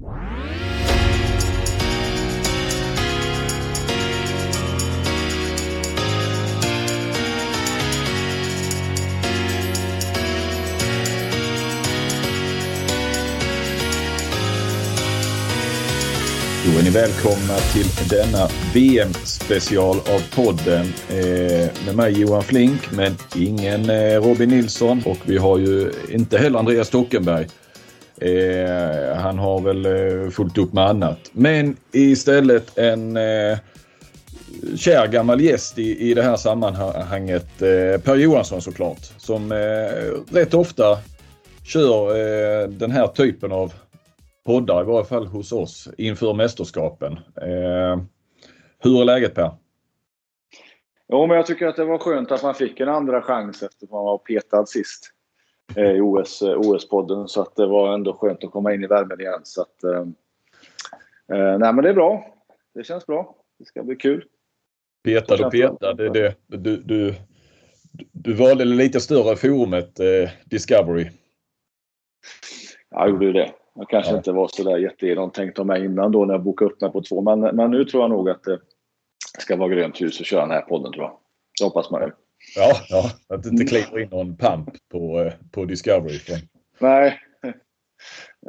Då är ni välkomna till denna VM-special av podden eh, med mig Johan Flink men ingen eh, Robin Nilsson och vi har ju inte heller Andreas Stockenberg. Eh, han har väl eh, fullt upp med annat. Men istället en eh, kär gammal gäst i, i det här sammanhanget. Eh, per Johansson såklart. Som eh, rätt ofta kör eh, den här typen av poddar, i varje fall hos oss, inför mästerskapen. Eh, hur är läget Per? Jo, men jag tycker att det var skönt att man fick en andra chans efter att man var petad sist i OS, eh, OS-podden. Så att det var ändå skönt att komma in i värmen igen. Så att, eh, eh nej, men det är bra. Det känns bra. Det ska bli kul. Petad och petad. Det, det, du, du, du valde lite större forumet eh, Discovery. Jag gjorde ju det. Jag kanske ja. inte var så där jättegenomtänkt av mig innan då när jag bokade upp mig på två. Men, men nu tror jag nog att det ska vara grönt ljus att köra den här podden tror jag. Det hoppas man ju. Ja, ja, att det inte kliver in någon pump på, eh, på Discovery. Nej,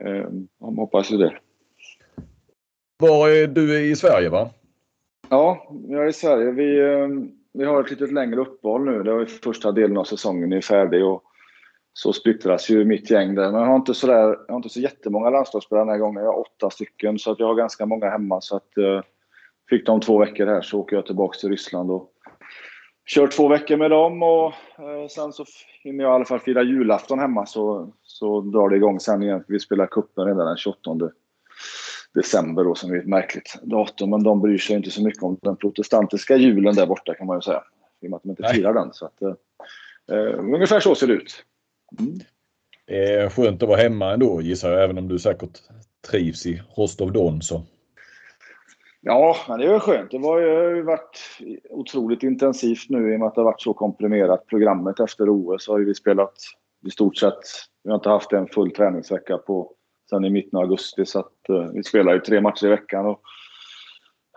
ehm, man hoppas ju det. Var är du i Sverige va? Ja, jag är i Sverige. Vi, ehm, vi har ett lite längre uppehåll nu. Det var första delen av säsongen är färdig. Och så splittras ju mitt gäng där. Men jag har inte så, där, jag har inte så jättemånga landslagsspelare den här gången. Jag har åtta stycken så att jag har ganska många hemma. Så att, eh, fick de två veckor här så åker jag tillbaka till Ryssland och kör två veckor med dem. Och eh, sen så hinner jag i alla fall fira julafton hemma så, så drar det igång sen igen. Vi spelar cupen redan den 28 december då, som är ett märkligt datum. Men de bryr sig inte så mycket om den protestantiska julen där borta kan man ju säga. I och med att de inte firar den. Så att, eh, eh ungefär så ser det ut. Mm. Det är skönt att vara hemma ändå gissar jag, även om du säkert trivs i Rostov Don. Så. Ja, det är skönt. Det har ju varit otroligt intensivt nu i och med att det har varit så komprimerat. Programmet efter OS har vi spelat i stort sett. Vi har inte haft en full träningsvecka på sen i mitten av augusti så att uh, vi spelar ju tre matcher i veckan. Och,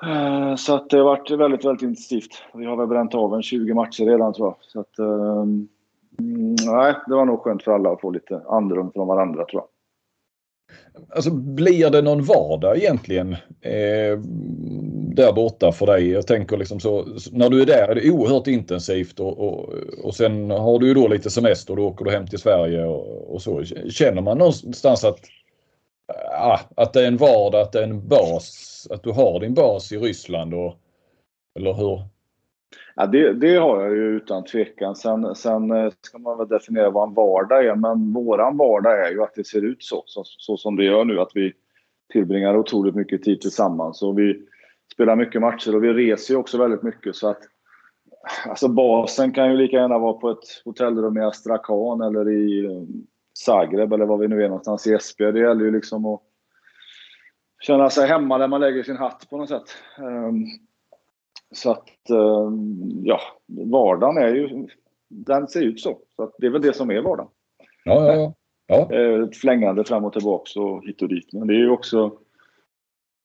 uh, så att det har varit väldigt, väldigt intensivt. Vi har väl bränt av en 20 matcher redan tror jag. Så att, uh, Mm, nej, det var nog skönt för alla att få lite andrum från varandra tror jag. Alltså blir det någon vardag egentligen eh, där borta för dig? Jag tänker liksom så när du är där är det oerhört intensivt och, och, och sen har du ju då lite semester och då åker du hem till Sverige och, och så. Känner man någonstans att, ah, att det är en vardag, att det är en bas, att du har din bas i Ryssland och eller hur, Ja, det, det, har jag ju utan tvekan. Sen, sen eh, ska man väl definiera vad en vardag är. Men våran vardag är ju att det ser ut så, så, så som det gör nu. Att vi tillbringar otroligt mycket tid tillsammans. Och vi spelar mycket matcher och vi reser ju också väldigt mycket. Så att, alltså basen kan ju lika gärna vara på ett hotellrum i Astrakhan eller i eh, Zagreb eller var vi nu är någonstans i Esbjerg. Det gäller ju liksom att känna sig hemma där man lägger sin hatt på något sätt. Ehm, så att, eh, ja, vardagen är ju, den ser ut så. Så det är väl det som är vardagen. Ja, ja, ja. ja. Eh, ett flängande fram och tillbaks och hit och dit. Men det är ju också,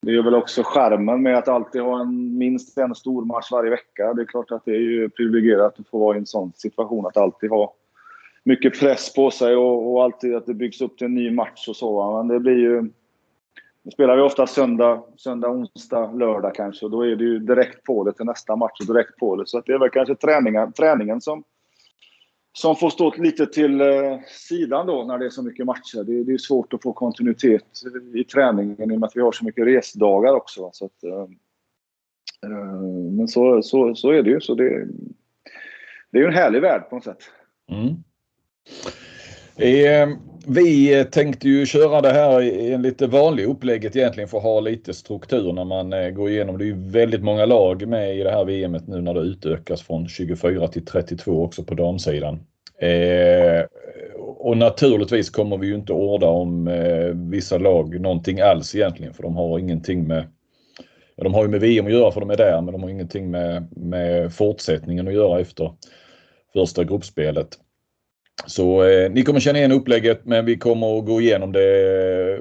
det är väl också skärmen med att alltid ha en, minst en stor match varje vecka. Det är klart att det är ju privilegierat att få vara i en sån situation att alltid ha mycket press på sig och, och alltid att det byggs upp till en ny match och så. Men det blir ju nu spelar vi ofta söndag, söndag, onsdag, lördag kanske. Och då är det ju direkt på det till nästa match och direkt på det. Så det är väl kanske träningen, träningen som, som får stå lite till eh, sidan då när det är så mycket matcher. Det, det är svårt att få kontinuitet i träningen i och med att vi har så mycket resdagar också. Så att, eh, eh men så, så, så är det ju. Så det, det är ju en härlig värld på något sätt. Mm. Eh, vi eh, tänkte ju köra det här i en lite vanlig upplägget egentligen för att ha lite struktur när man eh, går igenom. Det är ju väldigt många lag med i det här VMet nu när det utökas från 24 till 32 också på damsidan. Eh, och naturligtvis kommer vi ju inte orda om eh, vissa lag någonting alls egentligen för de har ingenting med ja, de har ju med VM att göra för de är där men de har ingenting med, med fortsättningen att göra efter första gruppspelet. Så eh, ni kommer känna igen upplägget men vi kommer att gå igenom det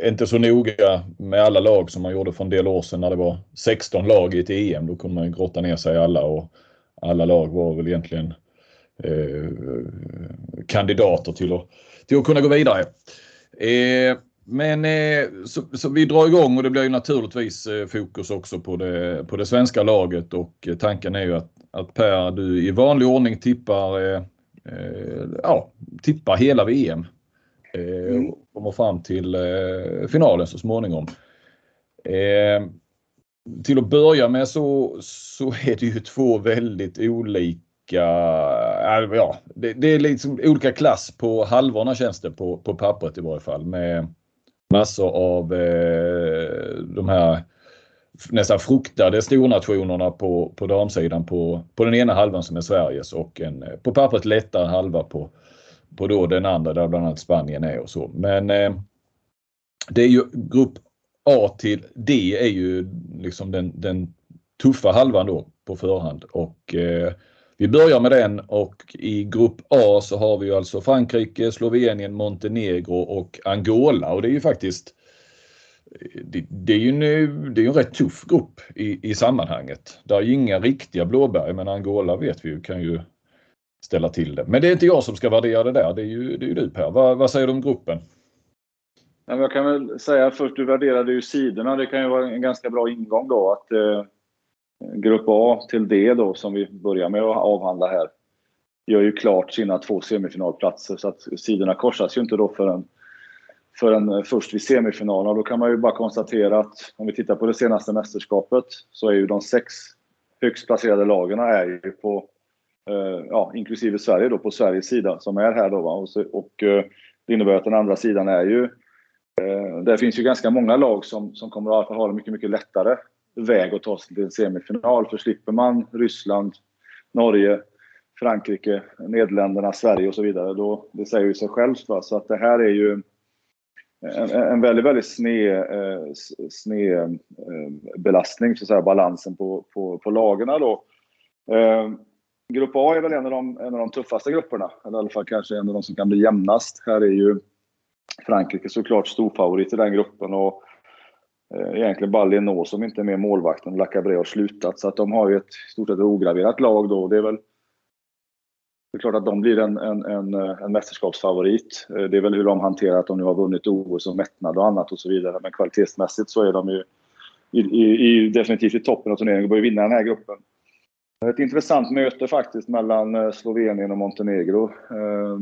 eh, inte så noga med alla lag som man gjorde för en del år sedan när det var 16 lag i ett EM. Då kunde man grotta ner sig i alla och alla lag var väl egentligen eh, kandidater till att, till att kunna gå vidare. Eh, men eh, så, så, vi drar igång och det blir ju naturligtvis eh, fokus också på det, på det svenska laget och eh, tanken är ju att, att Per, du i vanlig ordning tippar Eh, ja, tippar hela VM. Eh, mm. Kommer fram till eh, finalen så småningom. Till att börja med så, så är det ju två väldigt olika Ja, det, det är liksom olika klass på halvorna känns det på, på pappret i varje fall med massor av eh, de här nästan fruktade stornationerna på, på damsidan på, på den ena halvan som är Sveriges och en eh, på pappret lättare halva på, på då den andra där bland annat Spanien är och så. Men eh, det är ju grupp A till D är ju liksom den, den tuffa halvan då på förhand och eh, vi börjar med den och i grupp A så har vi ju alltså Frankrike, Slovenien, Montenegro och Angola och det är ju faktiskt det, det, är ju en, det är en rätt tuff grupp i, i sammanhanget. Det är ju inga riktiga blåbär men Angola vet vi ju kan ju ställa till det. Men det är inte jag som ska värdera det där. Det är ju, det är ju du Per. Vad, vad säger du om gruppen? Jag kan väl säga först, du värderade ju sidorna. Det kan ju vara en ganska bra ingång då att eh, Grupp A till D då som vi börjar med att avhandla här gör ju klart sina två semifinalplatser så att sidorna korsas ju inte då förrän förrän eh, först vid semifinalerna. Då kan man ju bara konstatera att om vi tittar på det senaste mästerskapet så är ju de sex högst placerade lagen är ju på, eh, ja, inklusive Sverige då, på Sveriges sida som är här då. Va? Och, så, och eh, det innebär att den andra sidan är ju, eh, där finns ju ganska många lag som, som kommer att ha en mycket, mycket lättare väg att ta sig till en semifinal. För slipper man Ryssland, Norge, Frankrike, Nederländerna, Sverige och så vidare, då, det säger ju sig självt. Va? Så att det här är ju en, en väldigt, väldigt sned, eh, sned eh, belastning, så att säga, balansen på, på, på lagarna då. Eh, grupp A är väl en av, de, en av de tuffaste grupperna, eller i alla fall kanske en av de som kan bli jämnast. Här är ju Frankrike såklart storfavorit i den gruppen och eh, egentligen bara Lenå som inte är med målvakten. Lacabré har slutat, så att de har ju ett stort sett ograverat lag då. Det är väl det är klart att de blir en, en, en, en mästerskapsfavorit. Eh, det är väl hur de hanterar att de nu har vunnit OS och mättnad och annat och så vidare. Men kvalitetsmässigt så är de ju i, i, i, definitivt i toppen av turneringen och bör vinna den här gruppen. Ett intressant möte faktiskt mellan eh, Slovenien och Montenegro. Eh,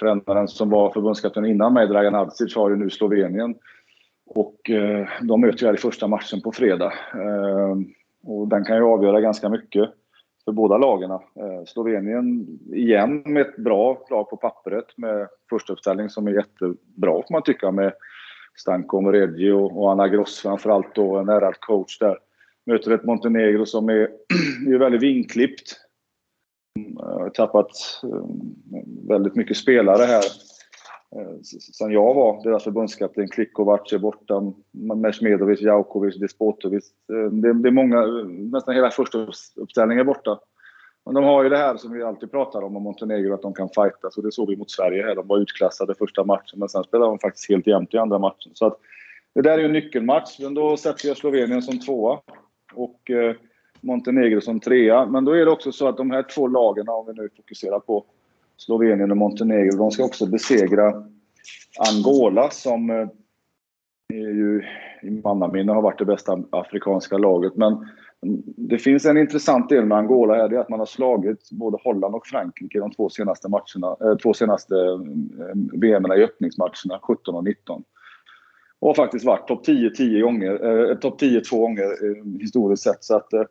tränaren som var förbundskapten innan mig, Dragan Hadzic, har ju nu Slovenien. Och eh, de möter ju här i första matchen på fredag. Eh, och den kan ju avgöra ganska mycket för båda lagen. Eh, Slovenien igen med ett bra lag på pappret med första uppställning som är jättebra får man tycka med Stanko Moreggi och Anna Gross framförallt då en ärrad coach där. Möter ett Montenegro som är, är väldigt vinklippt. Mm, eh, har tappat eh, väldigt mycket spelare här Eh, sen jag var deras alltså förbundskapten. Klikovac är borta, Mesmedovic, Jaukovic, Despotovic. Eh, det, det är många, eh, nästan hela första uppställningen är borta. Men de har ju det här som vi alltid pratar om, om Montenegro, att de kan fighta. Så det såg vi mot Sverige här. De var utklassade första matchen, men sen spelade de faktiskt helt jämnt i andra matchen. Så att, det där är ju en nyckelmatch. Men då sätter jag Slovenien som tvåa och eh, Montenegro som trea. Men då är det också så att de här två lagen, om vi nu fokuserar på Slovenien och Montenegro, de ska också besegra Angola som eh, är ju i mannaminne har varit det bästa afrikanska laget. Men det finns en intressant del med Angola här, det är att man har slagit både Holland och Frankrike de två senaste matcherna, eh, två senaste eh, VM i öppningsmatcherna, 17 och 19. Och har faktiskt varit topp 10 10 gånger, eh, eh topp 10 två gånger eh, historiskt sett. Så att, eh,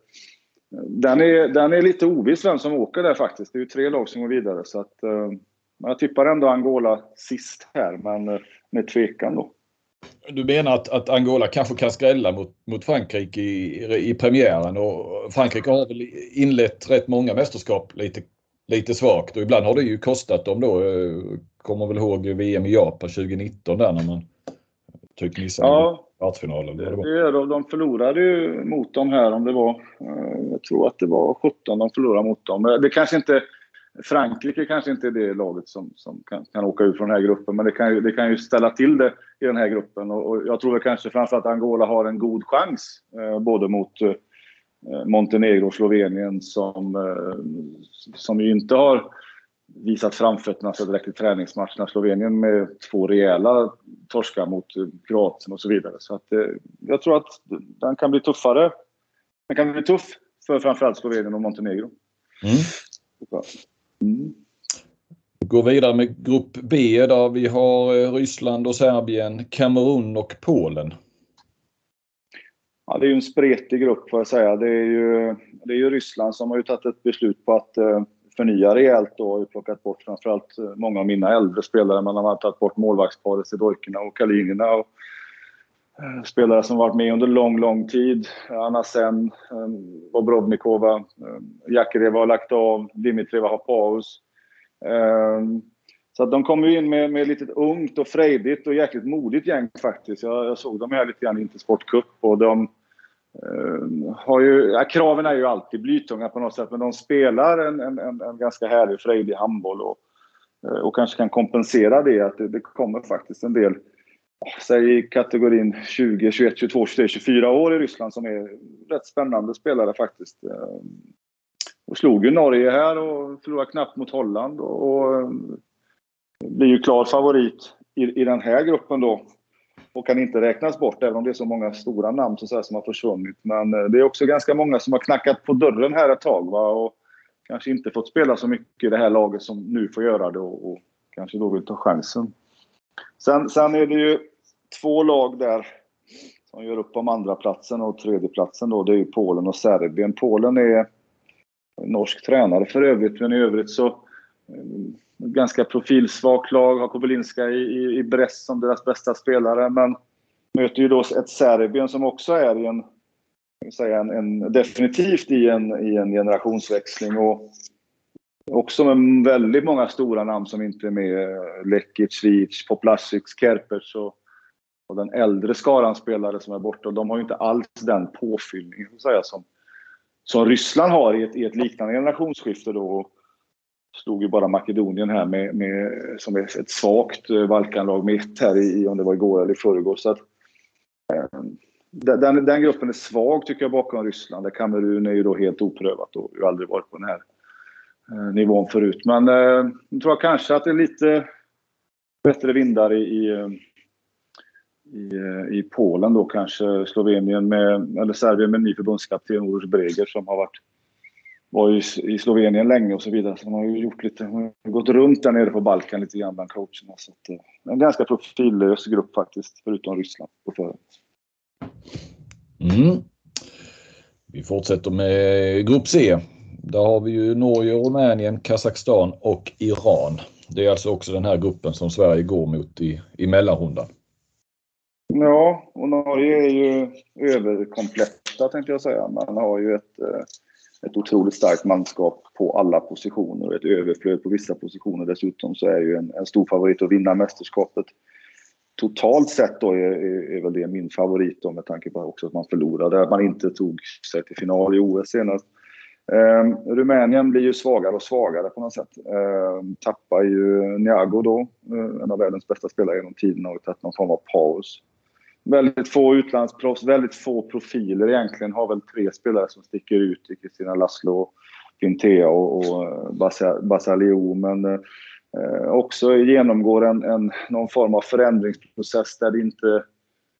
den, är, den är lite oviss vem som åker där faktiskt. Det är ju tre lag som går vidare. Så att, eh, jag tippar ändå Angola sist här, men eh, med tvekan då. Du menar att, att, Angola kanske kan skrälla mot, mot Frankrike i, i premiären och Frankrike har väl inlett rätt många mästerskap lite, lite svagt och ibland har det ju kostat dem då. Eh, kommer väl ihåg VM i Japan 2019 där när man typ missade ja, kvartsfinalen. Det, det, de, de förlorade ju mot dem här om det var, eh, jag tror att det var 17 de förlorade mot dem. Eh, det kanske inte Frankrike kanske inte är det laget som, som kan, kan åka ut från den här gruppen, men det kan ju, det kan ju ställa till det i den här gruppen. Och, och jag tror väl kanske framförallt att Angola har en god chans, eh, både mot eh, Montenegro och Slovenien som, eh, som ju inte har visat framfötterna för direkt i träningsmatcherna. Slovenien med två rejäla torskar mot Kroatien och så vidare. Så att, eh, jag tror att den kan bli tuffare. Den kan bli tuff för framförallt Slovenien och Montenegro. Mm. Mm. Går vidare med grupp B där vi har eh, Ryssland och Serbien, Kamerun och Polen. Ja, det är ju en spretig grupp får jag säga. Det är ju, det är ju Ryssland som har ju tagit ett beslut på att eh, förnya rejält då och plockat bort framförallt eh, många av mina äldre spelare. Man har tagit bort målvaktsparet Sedojkina och Kalinina. Och, eh, spelare som varit med under lång, lång tid. Anna Sen, eh, Bobrovnikova, Jakareva har lagt av, Dimitrieva har paus. Så att de kommer in med, med lite ungt och frejdigt och jäkligt modigt gäng faktiskt. Jag, jag såg dem här lite grann i Intersport Cup och de Ehm, har ju, ja, kraven är ju alltid blytunga på något sätt, men de spelar en, en, en, en ganska härlig, frejdig handboll och, eh, och kanske kan kompensera det att det, det kommer faktiskt en del, säg i kategorin 20, 21, 22, 23, 24 år i Ryssland som är rätt spännande spelare faktiskt. Ehm, och slog ju Norge här och förlorade knappt mot Holland och, och ehm, blir ju klar favorit i, i den här gruppen då och kan inte räknas bort, även om det är så många stora namn så som har försvunnit. Men eh, det är också ganska många som har knackat på dörren här ett tag va? och kanske inte fått spela så mycket i det här laget som nu får göra det och, och kanske då vill ta chansen. Sen, sen är det ju två lag där som gör upp om andra platsen och tredje platsen då, det är ju Polen och Serbien. Polen är norsk tränare för övrigt, men i övrigt så eh, ganska profilsvagt lag. Har Kobylinska i, i, i Brest som deras bästa spelare. Men möter ju då ett Serbien som också är i en, säga en, en, definitivt i en, i en generationsväxling. Och också med väldigt många stora namn som inte är med. Lekic, Vic, Poplasic, Kerpers och, och den äldre skaran spelare som är borta. De har ju inte alls den påfyllningen så säga, som, som Ryssland har i ett, i ett liknande generationsskifte. Då slog ju bara Makedonien här med, med, som är ett svagt eh, Balkanlag med ett här i, om det var igår eller i förrgår. Så att, eh, den, den, gruppen är svag tycker jag bakom Ryssland. Där Kamerun är ju då helt oprövat och har aldrig varit på den här eh, nivån förut. Men eh, jag tror jag kanske att det är lite bättre vindar i, i, i, i Polen då kanske. Slovenien med, eller Serbien med ny förbundskapten Oroš Breger som har varit var ju i Slovenien länge och så vidare. Så de har ju gjort lite, har gått runt där nere på Balkan lite grann bland coacherna. Så att, eh, en ganska profillös grupp faktiskt, förutom Ryssland på förhand. Mm. Vi fortsätter med grupp C. Där har vi ju Norge, Rumänien, Kazakstan och Iran. Det är alltså också den här gruppen som Sverige går mot i, i mellanrundan. Ja, och Norge är ju överkompletta tänkte jag säga. Man har ju ett eh, ett otroligt starkt manskap på alla positioner och ett överflöd på vissa positioner dessutom så är ju en, en stor favorit att vinna mästerskapet. Totalt sett då är, är, är väl det min favorit då med tanke på också att man förlorade, att man inte tog sig till final i OS senast. Eh, Rumänien blir ju svagare och svagare på något sätt. Eh, tappar ju Niago då, eh, en av världens bästa spelare genom tiden, och tagit någon form av paus väldigt få utlandsproffs, väldigt få profiler egentligen. Har väl tre spelare som sticker ut i Kristina Laszlo, Pintea och, och Basalio. Men eh, också genomgår en, en, någon form av förändringsprocess där det inte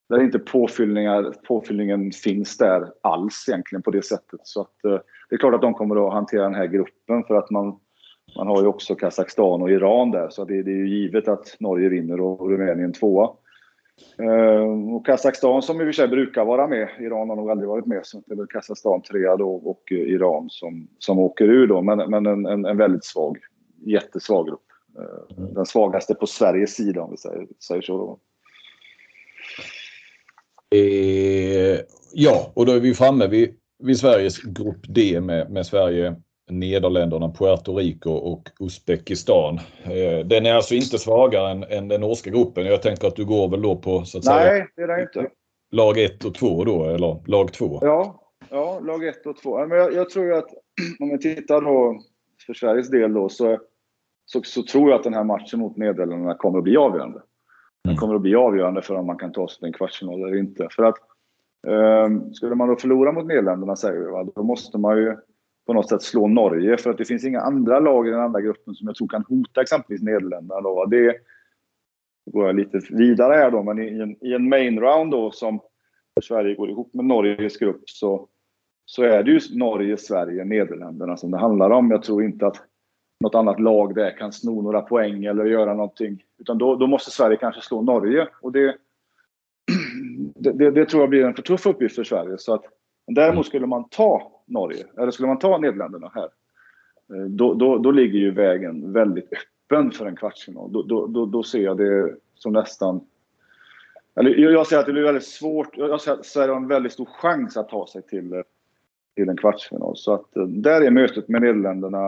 där inte påfyllningar, påfyllningen finns där alls egentligen på det sättet. Så att, eh, det är klart att de kommer att hantera den här gruppen för att man, man har ju också Kazakstan och Iran där så det, det är ju givet att Norge vinner och Rumänien tvåa. Eh, och Kazakstan som i och för sig brukar vara med, Iran har nog aldrig varit med, så det är väl Kazakstan trea då och Iran som, som åker ur då, men, men en, en, en väldigt svag, jättesvag grupp. Eh, den svagaste på Sveriges sida om vi säger, säger så. Då. Eh, ja, och då är vi framme vid, vid Sveriges grupp D med, med Sverige, Nederländerna, Puerto Rico och Uzbekistan. Eh, den är alltså inte svagare än, än den norska gruppen. Jag tänker att du går väl då på så att Nej, säga, det är det inte. lag 1 och 2 då, eller lag 2? Ja, ja lag 1 och 2. Men jag, jag tror att om vi tittar då för Sveriges del då så, så, så, tror jag att den här matchen mot Nederländerna kommer att bli avgörande. Den mm. kommer att bli avgörande för om man kan ta sig till en kvartsfinal eller inte. För att um, skulle man då förlora mot Nederländerna säger vi, va, då måste man ju på något sätt slå Norge för att det finns inga andra lag i den andra gruppen som jag tror kan hota exempelvis Nederländerna. Då. Det går jag lite vidare här då, men i en, i en main round då som Sverige går ihop med Norges grupp så, så är det ju Norge, Sverige, Nederländerna som det handlar om. Jag tror inte att något annat lag där kan sno några poäng eller göra någonting. Utan då, då måste Sverige kanske slå Norge. Och det, det, det, tror jag blir en för tuff uppgift för Sverige. Så att, däremot skulle man ta Norge, eller skulle man ta Nederländerna här, eh, då, då, då ligger ju vägen väldigt öppen för en kvartsfinal. Då, då, då, då ser jag det som nästan... Eller jag säger att det blir väldigt svårt. Jag säger att Sverige har en väldigt stor chans att ta sig till, eh, till en kvartsfinal. Så att eh, där är mötet med Nederländerna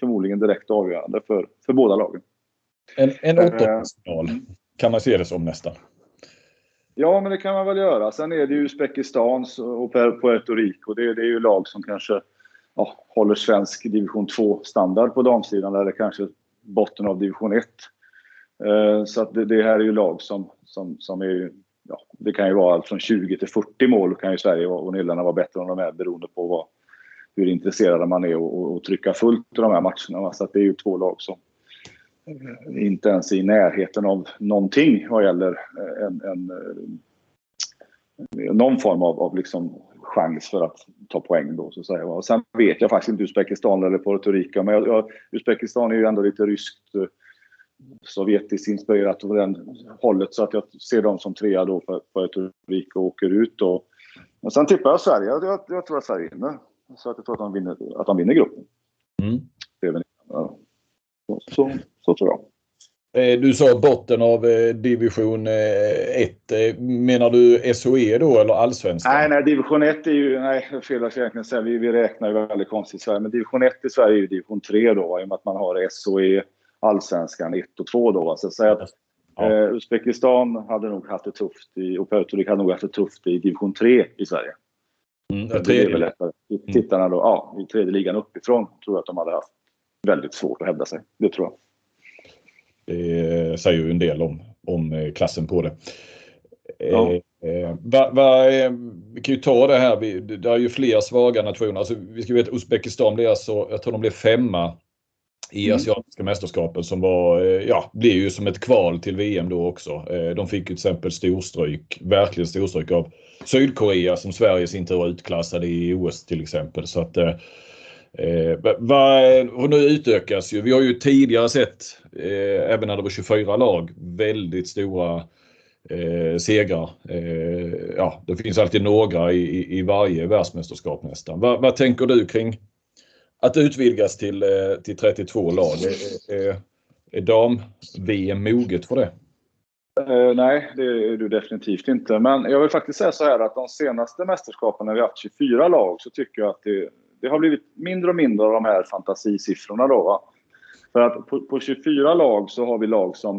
förmodligen direkt avgörande för, för båda lagen. En, en åttondelsfinal kan man se det som nästan. Ja, men det kan man väl göra. Sen är det ju Uzbekistan och Puerto Rico. Det, det är ju lag som kanske ja, håller svensk division 2-standard på damsidan eller kanske botten av division 1. Eh, så att det, det, här är ju lag som, som, som är ja, det kan ju vara allt från 20 till 40 mål kan ju Sverige och Nederländerna vara bättre än de är beroende på vad, hur intresserade man är att trycka fullt i de här matcherna. Så att det är ju två lag som inte ens i närheten av någonting vad gäller eh, en, en, eh, någon form av, av liksom chans för att ta poäng då så att säga. Och sen vet jag faktiskt inte Uzbekistan eller Puerto Rico men jag, jag, Uzbekistan är ju ändå lite ryskt eh, sovjetiskt inspirerat på den hållet så att jag ser dem som trea då för Puerto Rico åker ut då. Men sen tippar jag Sverige. Jag, jag tror att Sverige vinner. Så att jag tror att de vinner, att de vinner gruppen. Mm. Så, så tror jag. Eh, du sa botten av eh, division 1. Eh, menar du SOE då eller allsvenskan? Nej, nej, division 1 är ju, nej, fel att egentligen säga. Vi, vi räknar ju väldigt konstigt i Sverige. Men division 1 i Sverige är ju division 3 då, i och med att man har SOE, allsvenskan 1 och 2 då. Så att säga att ja. eh, Uzbekistan hade nog haft det tufft i, och Puerto Rico hade nog haft det tufft i division 3 i Sverige. Mm, det, det är väl lättare. Tittarna då, ja, i tredje ligan uppifrån tror jag att de hade haft väldigt svårt att hävda sig. Det tror jag. Det säger ju en del om, om eh, klassen på det. Ja. Eh, va, va, eh, vi kan ju ta det här. Vi, det är ju fler svaga nationer. Alltså, vi ska veta Uzbekistan blev alltså, jag tror de blev femma i mm. asiatiska mästerskapen som var, eh, ja, blev ju som ett kval till VM då också. De fick ju till exempel storstryk, verkligen storstryk av Sydkorea som Sverige sin tur utklassade i OS till exempel. Så att Eh, va, och nu utökas ju. Vi har ju tidigare sett, eh, även när det var 24 lag, väldigt stora eh, segrar. Eh, ja, det finns alltid några i, i, i varje världsmästerskap nästan. Va, vad tänker du kring att utvidgas till, eh, till 32 lag? Är, är, är dam-VM moget för det? Uh, nej, det är du definitivt inte. Men jag vill faktiskt säga så här att de senaste mästerskapen när vi haft 24 lag så tycker jag att det, det har blivit mindre och mindre av de här fantasisiffrorna då. Va? För att på, på 24 lag så har vi lag som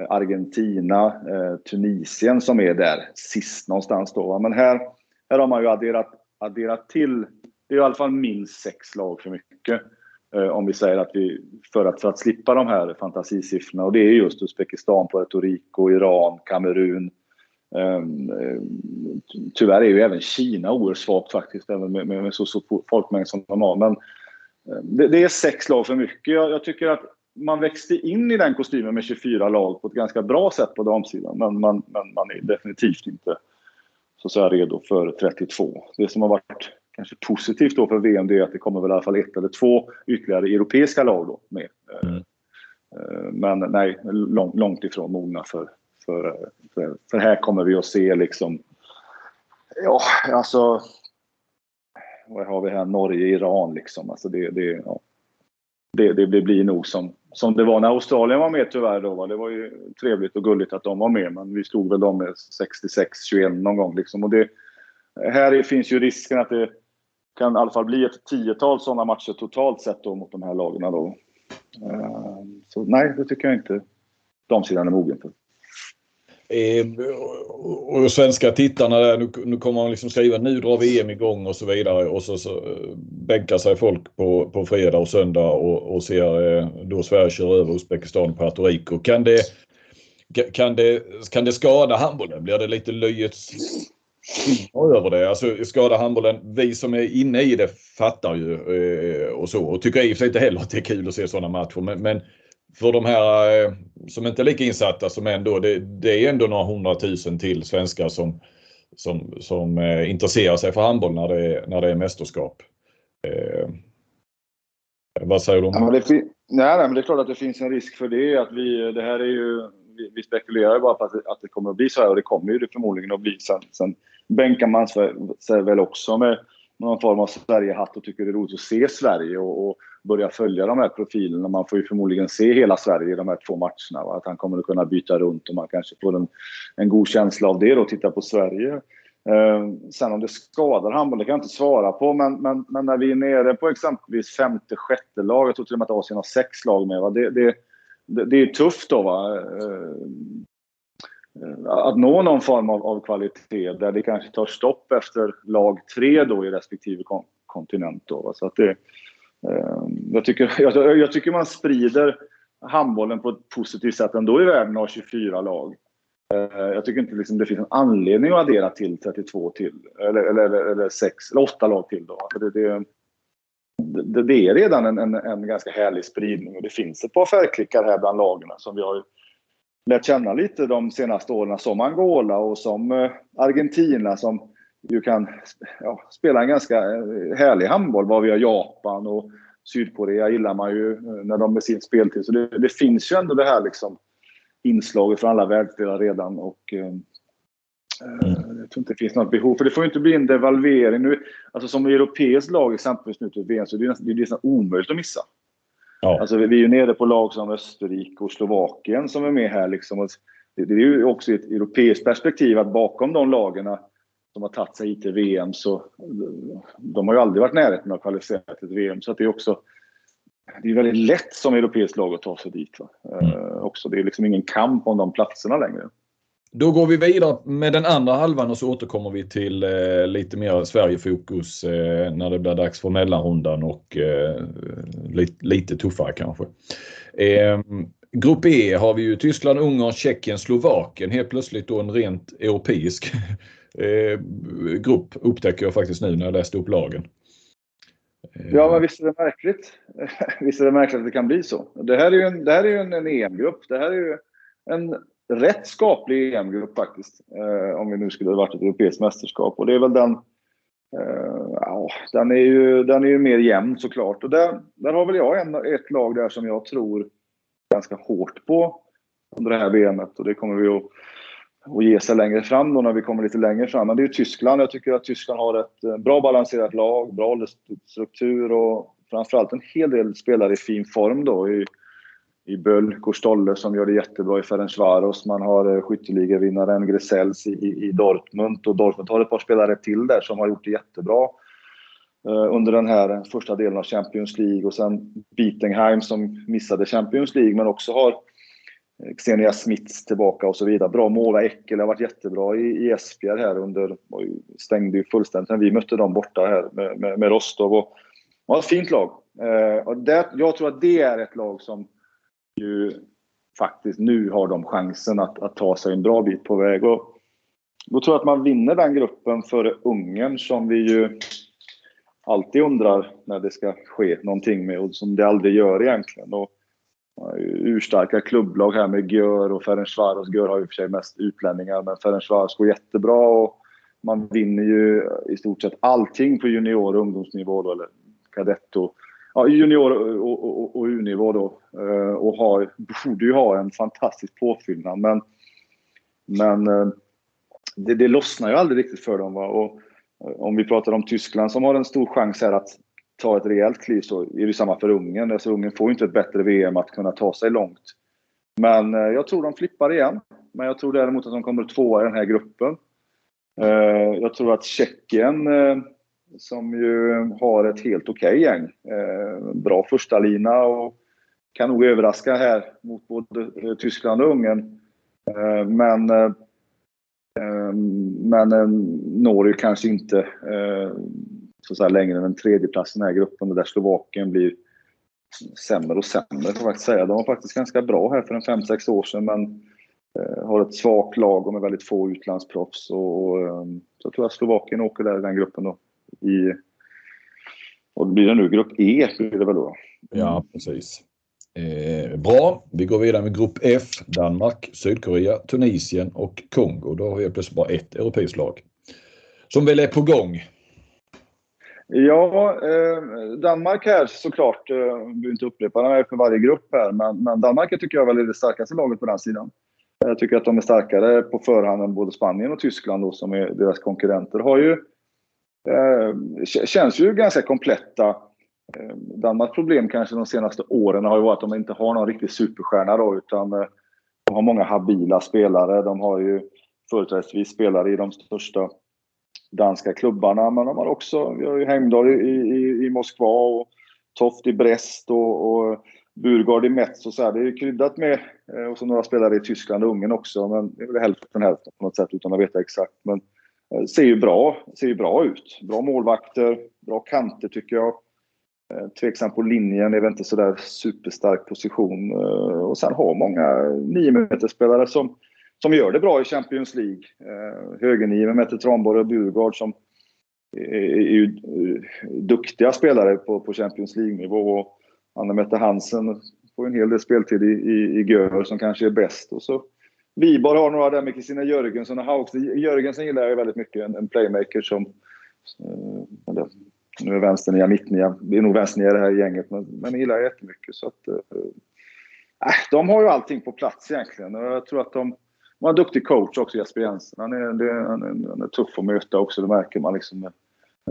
eh, Argentina, eh, Tunisien som är där sist någonstans då. Va? Men här, här har man ju adderat, adderat till, det är i alla fall minst sex lag för mycket. Eh, om vi säger att vi, för att, för att slippa de här fantasisiffrorna. Och det är just Uzbekistan, Puerto Rico, Iran, Kamerun, tyvärr är ju även Kina oerhört svagt faktiskt, även med, med, med så stor folkmängd som de har. Men uh, det, det, är sex lag för mycket. Jag, jag, tycker att man växte in i den kostymen med 24 lag på ett ganska bra sätt på damsidan. Men man, men man är definitivt inte så att säga, redo för 32. Det som har varit kanske positivt då för VM det är att det kommer väl i alla fall ett eller två ytterligare europeiska lag då med. Mm. Uh, men nej, lång, långt ifrån mogna för, för, för, för, här kommer vi att se liksom, ja alltså, vad har vi här, Norge, Iran liksom. Alltså det, det, ja. det, det, det blir nog som, som det var när Australien var med tyvärr då. Va? Det var ju trevligt och gulligt att de var med men vi slog väl dem med 66-21 någon gång liksom. Och det, här finns ju risken att det kan i alla fall bli ett tiotal sådana matcher totalt sett då mot de här lagen då. Ehm, så nej, det tycker jag inte damsidan är mogen för. Eh, och svenska tittarna där, nu, nu kommer man liksom skriva nu drar VM igång och så vidare och så, så eh, bänkar sig folk på, på fredag och söndag och, och ser eh, då Sverige kör över Uzbekistan och Puerto Rico. Kan det, kan det, kan det skada handbollen? Blir det lite löjets över det? Alltså skada handbollen. Vi som är inne i det fattar ju eh, och så och tycker i och för sig inte heller att det är kul att se sådana matcher. Men, men för de här eh, som inte är lika insatta som ändå, det, det är ändå några hundratusen till svenskar som, som, som eh, intresserar sig för handboll när det är, när det är mästerskap. Eh, vad säger du? Ja, det, nej, nej, men det är klart att det finns en risk för det. Att vi, det här är ju, vi, vi spekulerar bara på att, att det kommer att bli så här och det kommer ju det förmodligen att bli. Sen, sen bänkar man sig väl också med någon form av Sverigehatt och tycker det är roligt att se Sverige och, och börja följa de här profilerna. Man får ju förmodligen se hela Sverige i de här två matcherna. Va? Att han kommer att kunna byta runt och man kanske får en, en god känsla av det och titta på Sverige. Eh, sen om det skadar handboll, det kan jag inte svara på. Men, men, men, när vi är nere på exempelvis femte, sjätte lag, jag tror till och med att Asien har sex lag med. Va? Det, det, det, det är tufft då. Va? Ehm, eh, att nå någon form av, av, kvalitet där det kanske tar stopp efter lag tre då i respektive kon kontinent. Då, va? Så att det, eh, Ehm, jag, tycker, jag, jag, tycker man sprider handbollen på ett positivt sätt ändå i världen har 24 lag. Ehm, jag tycker inte liksom det finns en anledning att addera till 32 till, eller, eller, eller, eller, sex, eller åtta lag till. Då. För det, det, det, det är redan en, en, en, ganska härlig spridning och det finns ett par färgklickar här bland lagen som vi har lärt känna lite de senaste åren som Angola och som eh, Argentina som ju kan ja, spela en ganska eh, härlig handboll. Vad vi har Japan och Sydkorea gillar man ju när de med sin speltid. Så det, det finns ju ändå det här liksom inslaget från alla världsdelar redan. Och, eh, eh, mm. Jag tror inte det finns något behov, för det får inte bli en devalvering. Nu, alltså som europeiskt lag exempelvis nu till VM så är det, det är nästan omöjligt att missa. Ja. Alltså, vi är ju nere på lag som Österrike och Slovakien som är med här. Liksom. Det, är ju också ett europeiskt perspektiv att bakom de lagen som har tagit sig hit till VM så de har ju aldrig varit närheten av kvalificerat till VM. Så det är också det är väldigt lätt som europeiskt lag att ta sig dit. Mm. Uh, också. Det är liksom ingen kamp om de platserna längre. Då går vi vidare med den andra halvan och så återkommer vi till eh, lite mer Sverigefokus eh, när det blir dags för mellanrundan och eh, lite, lite, tuffare kanske. Eh, grupp E har vi ju Tyskland, Ungern, Tjeckien, Slovakien. Helt plötsligt då en rent europeisk eh, grupp upptäcker jag faktiskt nu när jag läste upp lagen. Eh, ja, men visst är det märkligt. Visst är det märkligt att det kan bli så. Det här är ju en, det här är ju en, en EM-grupp. Det här är ju en rätt skaplig EM-grupp faktiskt. Eh, om vi nu skulle ha varit ett europeiskt mästerskap. Och det är väl den... Eh, ja, den är ju, den är ju mer jämn såklart. Och där, där har väl jag en, ett lag där som jag tror ganska hårt på under det här VMet. Och det kommer vi att och ge sig längre fram då när vi kommer lite längre fram. Men det är ju Tyskland. Jag tycker att Tyskland har ett eh, bra balanserat lag, bra struktur och framförallt en hel del spelare i fin form då. I, i Bölk och Stolle som gör det jättebra i Ferencvaros. Man har eh, skytteligavinnaren Grisels i, i, i Dortmund och Dortmund har ett par spelare till där som har gjort det jättebra eh, under den här första delen av Champions League och sen Bietenheim som missade Champions League men också har Eh, Xenia Smits tillbaka och så vidare. Bra måla Eckel har varit jättebra i, i Esbjerg här under, stängde ju fullständigt när vi mötte dem borta här med, med, med Rostov. Och, och ett fint lag. Eh, och det, jag tror att det är ett lag som ju faktiskt nu har de chansen att, att ta sig en bra bit på väg. Och då tror jag att man vinner den gruppen före Ungern som vi ju alltid undrar när det ska ske någonting med och som det aldrig gör egentligen. Och urstarka klubblag här med Gör och Ferencvaros. Gör har ju för sig mest utlänningar, men Ferencvaros går jättebra och man vinner ju i stort sett allting på junior och ungdomsnivå då, eller kadett och ja, junior och, och, och U-nivå då. Eh, och har, borde ju ha en fantastisk påfyllnad, men, men eh, det, det lossnar ju aldrig riktigt för dem. Va? Och eh, om vi pratar om Tyskland som har en stor chans här att ta ett rejält kliv så är det samma för Ungern. Alltså Ungern får ju inte ett bättre VM att kunna ta sig långt. Men eh, jag tror de flippar igen. Men jag tror däremot att de kommer tvåa i den här gruppen. Eh, jag tror att Tjeckien, eh, som ju har ett helt okej okay gäng, eh, bra första lina och kan nog överraska här mot både eh, Tyskland och Ungern. Eh, men, men når ju kanske inte så att säga, längre än en tredjeplats i den här gruppen där Slovakien blir sämre och sämre får jag faktiskt säga. De var faktiskt ganska bra här för en 5-6 år sedan men eh, har ett svagt lag och med väldigt få utlandsproffs. Och, och, ehm, så jag tror att Slovakien åker där i den gruppen då. I, och blir det nu grupp E blir det väl då? Ja, precis. Eh, bra, vi går vidare med grupp F. Danmark, Sydkorea, Tunisien och Kongo. Då har vi plötsligt bara ett europeiskt lag. Som väl är på gång. Ja, eh, Danmark här såklart. Eh, behöver inte upprepa det för varje grupp här. Men, men Danmark tycker jag är väl det starkaste laget på den sidan. Jag tycker att de är starkare på förhand än både Spanien och Tyskland då, som är deras konkurrenter. Har ju, eh, känns ju ganska kompletta. Eh, Danmarks problem kanske de senaste åren har ju varit att de inte har någon riktig superstjärna då, utan eh, de har många habila spelare. De har ju företrädesvis spelare i de största danska klubbarna. Men de har också, vi har ju Heimdall i, i, i Moskva och Toft i Brest och, och Burgard i Metz och så här. Det är ju kryddat med, eh, och så några spelare i Tyskland och Ungern också. Men det är väl hälften hälften på något sätt utan att veta exakt. Men det ser ju bra, ser ju bra ut. Bra målvakter, bra kanter tycker jag. Eh, tveksam på linjen, är väl inte sådär superstark position. Och sen har många 9 spelare som som gör det bra i Champions League. Eh, Högerniven, med Mette Tranborg och Burgard som är, är ju eh, duktiga spelare på, på Champions League-nivå. Och Anna-Mette Hansen får en hel del speltid i, i, i Gör som kanske är bäst. Och så Viborg har några där med Kristina Jörgensen och Hauks. Jörgensen gillar jag väldigt mycket, en, en playmaker som... Eh, eller, nu är vänsternia, mittnia. Det är nog vänsternia det här gänget, men, men jag gillar jag jättemycket. Så att, eh, äh, de har ju allting på plats egentligen. Och jag tror att de var en duktig coach också, Jesper Jensen. Han är, det, han är, han är tuff att möta också, det märker man liksom när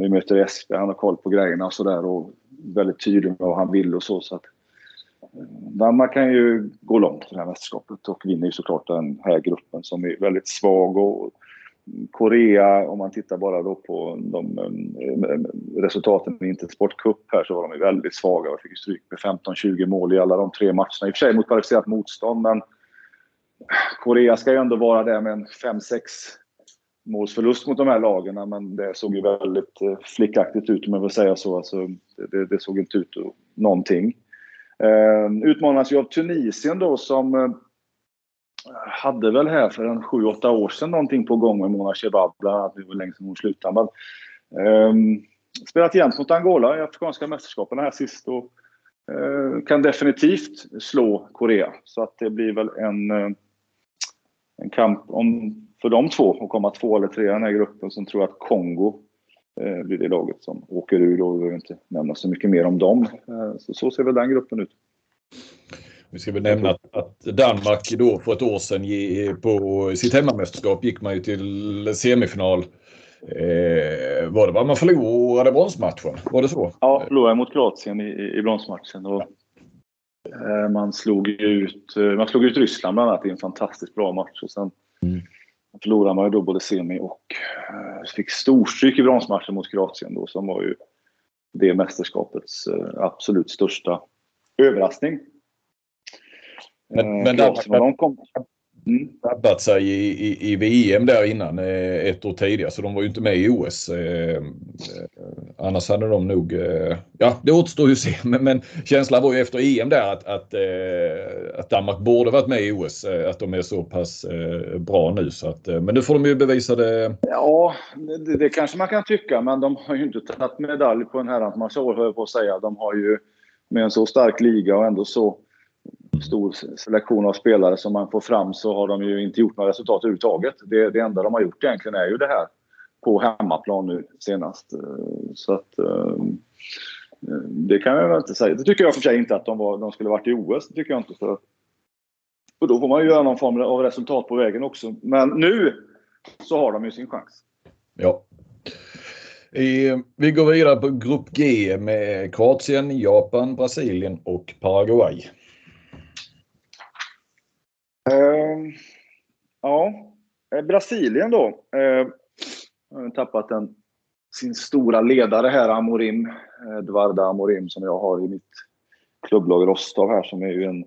vi möter Jesper. Han har koll på grejerna och sådär och väldigt tydlig med vad han vill och så. så att, eh, Danmark kan ju gå långt i det här mästerskapet och vinner ju såklart den här gruppen som är väldigt svag. Och Korea, om man tittar bara då på de eh, resultaten i Intersport Cup här så var de väldigt svaga och fick stryk med 15-20 mål i alla de tre matcherna. I och för sig mot kvalificerat motstånd men Korea ska ju ändå vara där med en 5-6 målsförlust mot de här lagen, men det såg ju väldigt eh, flickaktigt ut om jag vill säga så. Alltså, det, det såg inte ut någonting. Ehm, Utmanas ju av Tunisien då som eh, hade väl här för en 7-8 år sedan någonting på gång med Mona Shebab bland annat. Det var länge sedan hon slutade. Men, um, spelat jämnt mot Angola i Afrikanska mästerskapen här sist och uh, kan definitivt slå Korea. Så att det blir väl en uh, en kamp om, för de två att komma två eller tre i den här gruppen. Sen tror jag att Kongo eh, blir det laget som åker ur. Då. Vi behöver inte nämna så mycket mer om dem. Eh, så, så ser väl den gruppen ut. Vi ska väl nämna att, Danmark då för ett år sedan på sitt hemmamästerskap gick man ju till semifinal. Eh, var det bara man förlorade bronsmatchen? Var det så? Ja, förlorade mot Kroatien i, i bronsmatchen. Och man slog ut, eh, man slog ut Ryssland bland annat i en fantastiskt bra match. Och sen mm. förlorade man ju då både semi och eh, fick storstryk i bronsmatchen mot Kroatien då som var ju det mästerskapets absolut största överraskning. Men, men där, de kom, mm. sig i, i, i, VM där innan eh, ett år tidigare så de var ju inte med i OS. Eh, eh, annars hade de nog, ja det återstår ju att se men, men känslan var ju efter EM där att, att, att Danmark borde varit med i OS. Att de är så pass bra nu så att, men nu får de ju bevisa det. Ja, det, det, kanske man kan tycka men de har ju inte tagit medalj på en herrans massa år höll jag på att säga. De har ju med en så stark liga och ändå så stor selektion av spelare som man får fram så har de ju inte gjort några resultat överhuvudtaget. Det, det enda de har gjort egentligen är ju det här på hemmaplan nu senast. Så att eh, det kan jag inte säga. Det tycker jag för sig inte att de, var, de skulle varit i OS. Det tycker jag inte. För, och då får man ju göra någon form av resultat på vägen också. Men nu så har de ju sin chans. Ja. Vi går vidare på Grupp G med Kroatien, Japan, Brasilien och Paraguay. Uh, ja, eh, Brasilien då. Uh, har tappat en, sin stora ledare här, Amorim. Eh, Eduardo Amorim som jag har i mitt klubblag Rostov här som är ju en,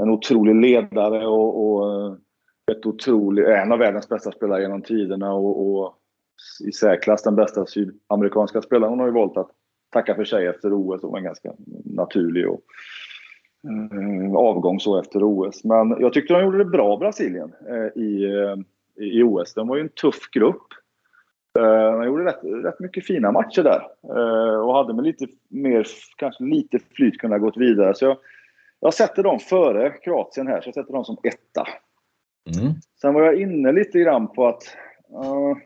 en otrolig ledare och, och ett otroligt, en av världens bästa spelare genom tiderna och, och i särklass den bästa sydamerikanska spelaren. Hon har ju valt att tacka för sig efter OS. och var ganska naturlig och, eh, avgång så efter OS. Men jag tyckte de gjorde det bra, Brasilien, eh, i, eh, i OS. De var ju en tuff grupp. Eh, de gjorde rätt, rätt mycket fina matcher där och hade med lite mer, kanske lite flyt kunnat gått vidare. Så jag, jag sätter dem före Kroatien här, så jag sätter dem som etta. Mm. Sen var jag inne lite grann på att uh,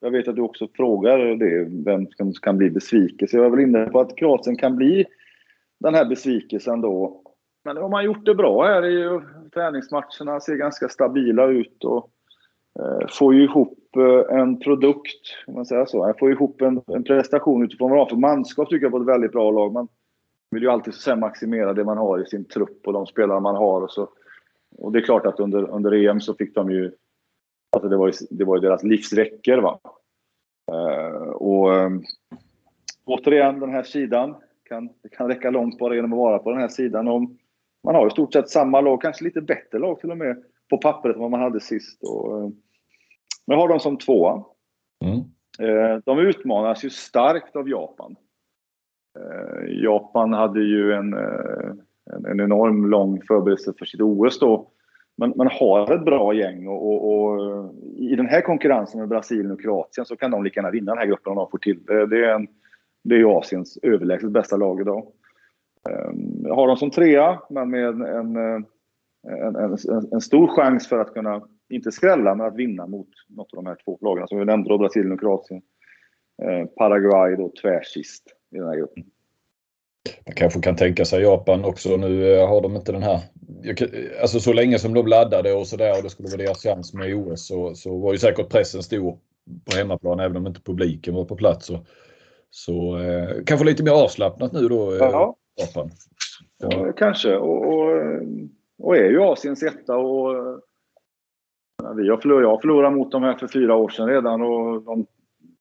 jag vet att du också frågar det, vem som kan bli besviken. Så jag är väl inne på att Kroatien kan bli den här besvikelsen då. Men de har gjort det bra här i träningsmatcherna, ser ganska stabila ut och eh, får ju ihop eh, en produkt, om man säger så. Får ihop en, en prestation utifrån vad man har för manskap tycker jag på ett väldigt bra lag. Man vill ju alltid sen maximera det man har i sin trupp och de spelare man har. Och, så. och det är klart att under, under EM så fick de ju Alltså det var ju, det var ju deras livsveckor. Va? Uh, och um, återigen, den här sidan kan, det kan räcka långt bara genom att vara på den här sidan. Och man har i stort sett samma lag, kanske lite bättre lag till och med på pappret än vad man hade sist. Och, uh, men har dem som tvåa. Mm. Uh, de utmanas ju starkt av Japan. Japan hade ju en, en, en enorm lång förberedelse för sitt OS då man, man har ett bra gäng och, och, och, i den här konkurrensen med Brasilien och Kroatien så kan de lika gärna vinna den här gruppen om de får till det. Det är, en, det är Asiens överlägset bästa lag idag. Har dem som trea, men med en, en, en, en, stor chans för att kunna, inte skrälla, men att vinna mot något av de här två lagen som vi nämnde, då, Brasilien och Kroatien. Uh, Paraguay då tvärsist i den här gruppen. Man kanske kan tänka sig Japan också. Nu eh, har de inte den här... Alltså så länge som de laddade och sådär och det skulle vara deras chans med OS så, så var ju säkert pressen stor på hemmaplan även om inte publiken var på plats. Så, så eh, kanske lite mer avslappnat nu då, eh, ja. Japan. Ja. kanske. Och, och, och, är ju Asiens etta och vi har förlorat, jag förlorade mot dem här för fyra år sedan redan och de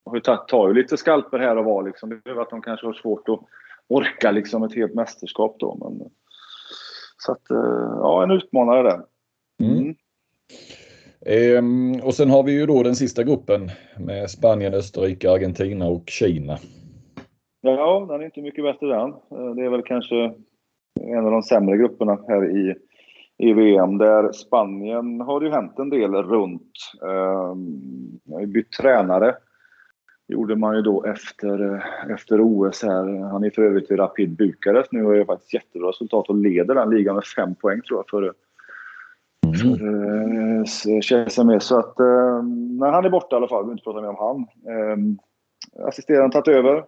har ju tagit, tar ju lite skalper här och var liksom. Det är att de kanske har svårt att orka liksom ett helt mästerskap då. Men, så att, eh, ja, en utmanare där. Mm. Mm. Ehm, och sen har vi ju då den sista gruppen med Spanien, Österrike, Argentina och Kina. Ja, den är inte mycket bättre den. Eh, det är väl kanske en av de sämre grupperna här i, i VM där Spanien har det ju hänt en del runt. Um, har ju bytt tränare gjorde man ju då efter, eh, efter OS här. Han är för övrigt i Rapid Bukarest nu och gör faktiskt jättebra resultat och leder den ligan med fem poäng tror jag före mm. för uh, Så att, men han är borta i alla fall, vi inte prata mer om han. Uh, assisterande tagit över.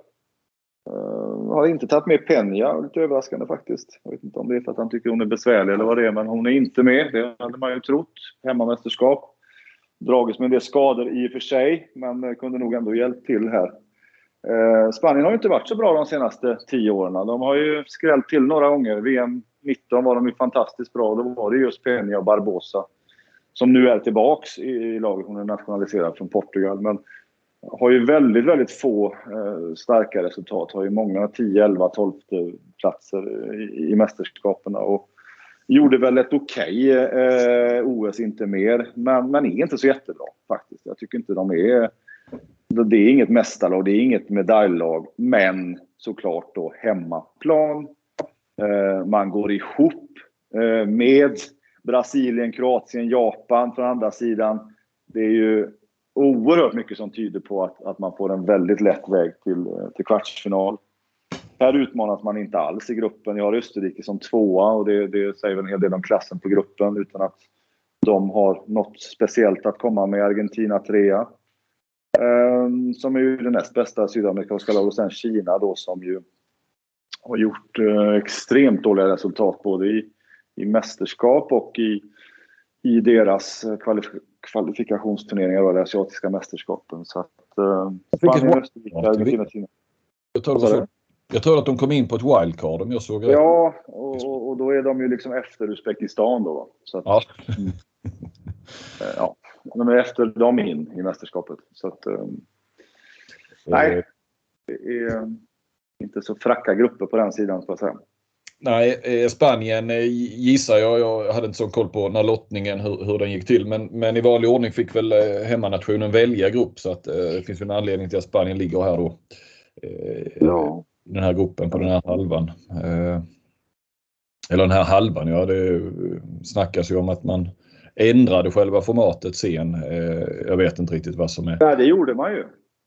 Uh, har inte tagit med Penja, lite överraskande faktiskt. Jag vet inte om det är för att han tycker hon är besvärlig eller vad det är, men hon är inte med. Det hade man ju trott. Hemmamästerskap dragits med en del skador i och för sig, men eh, kunde nog ändå hjälpt till här. Uh, Spanien har ju inte varit så bra de senaste tio åren. De har ju skrällt till några gånger. VM 19 var de ju fantastiskt bra. Då var det just Peña och Barbosa som nu är tillbaks i, i laget. Hon är nationaliserad från Portugal. Men har ju väldigt, väldigt få eh, starka resultat. Har ju många 10, 11, 12 platser i, i mästerskapen. Och Gjorde väl ett okej okay, eh, OS, inte mer. Men, men är inte så jättebra faktiskt. Jag tycker inte de är... Det är inget mästarlag, det är inget medaljlag. Men såklart då hemmaplan. Eh, man går ihop eh, med Brasilien, Kroatien, Japan från andra sidan. Det är ju oerhört mycket som tyder på att, att man får en väldigt lätt väg till, till kvartsfinal. Här utmanas man inte alls i gruppen. Jag har Österrike som tvåa och det, det säger väl en hel del om klassen på gruppen utan att de har något speciellt att komma med. Argentina trea. Um, som är ju det näst bästa sydamerikanska laget. Och sen Kina då som ju har gjort uh, extremt dåliga resultat både i, i mästerskap och i, i deras kvalif kvalifikationsturneringar och de asiatiska mästerskapen. Så att uh, Spanien, Österrike, Argentina, Kina. Jag tar det jag tror att de kom in på ett wildcard om jag såg rätt. Ja, och, och, då är de ju liksom efter Uzbekistan då. Så att, ja. Eh, ja. De är efter dem in i mästerskapet. Så att, um, nej, det är inte så fracka grupper på den sidan, ska jag säga. Nej, eh, Spanien eh, gissar jag. Jag hade inte så koll på när lottningen hur, hur den gick till. Men, men i vanlig ordning fick väl eh, hemmanationen välja grupp så att det finns en anledning till att Spanien ligger här då. Ja. Den här gruppen på den här halvan. Eller den här halvan, ja det snackas ju om att man ändrade själva formatet sen. Jag vet inte riktigt vad som är. Ja, det gjorde man ju.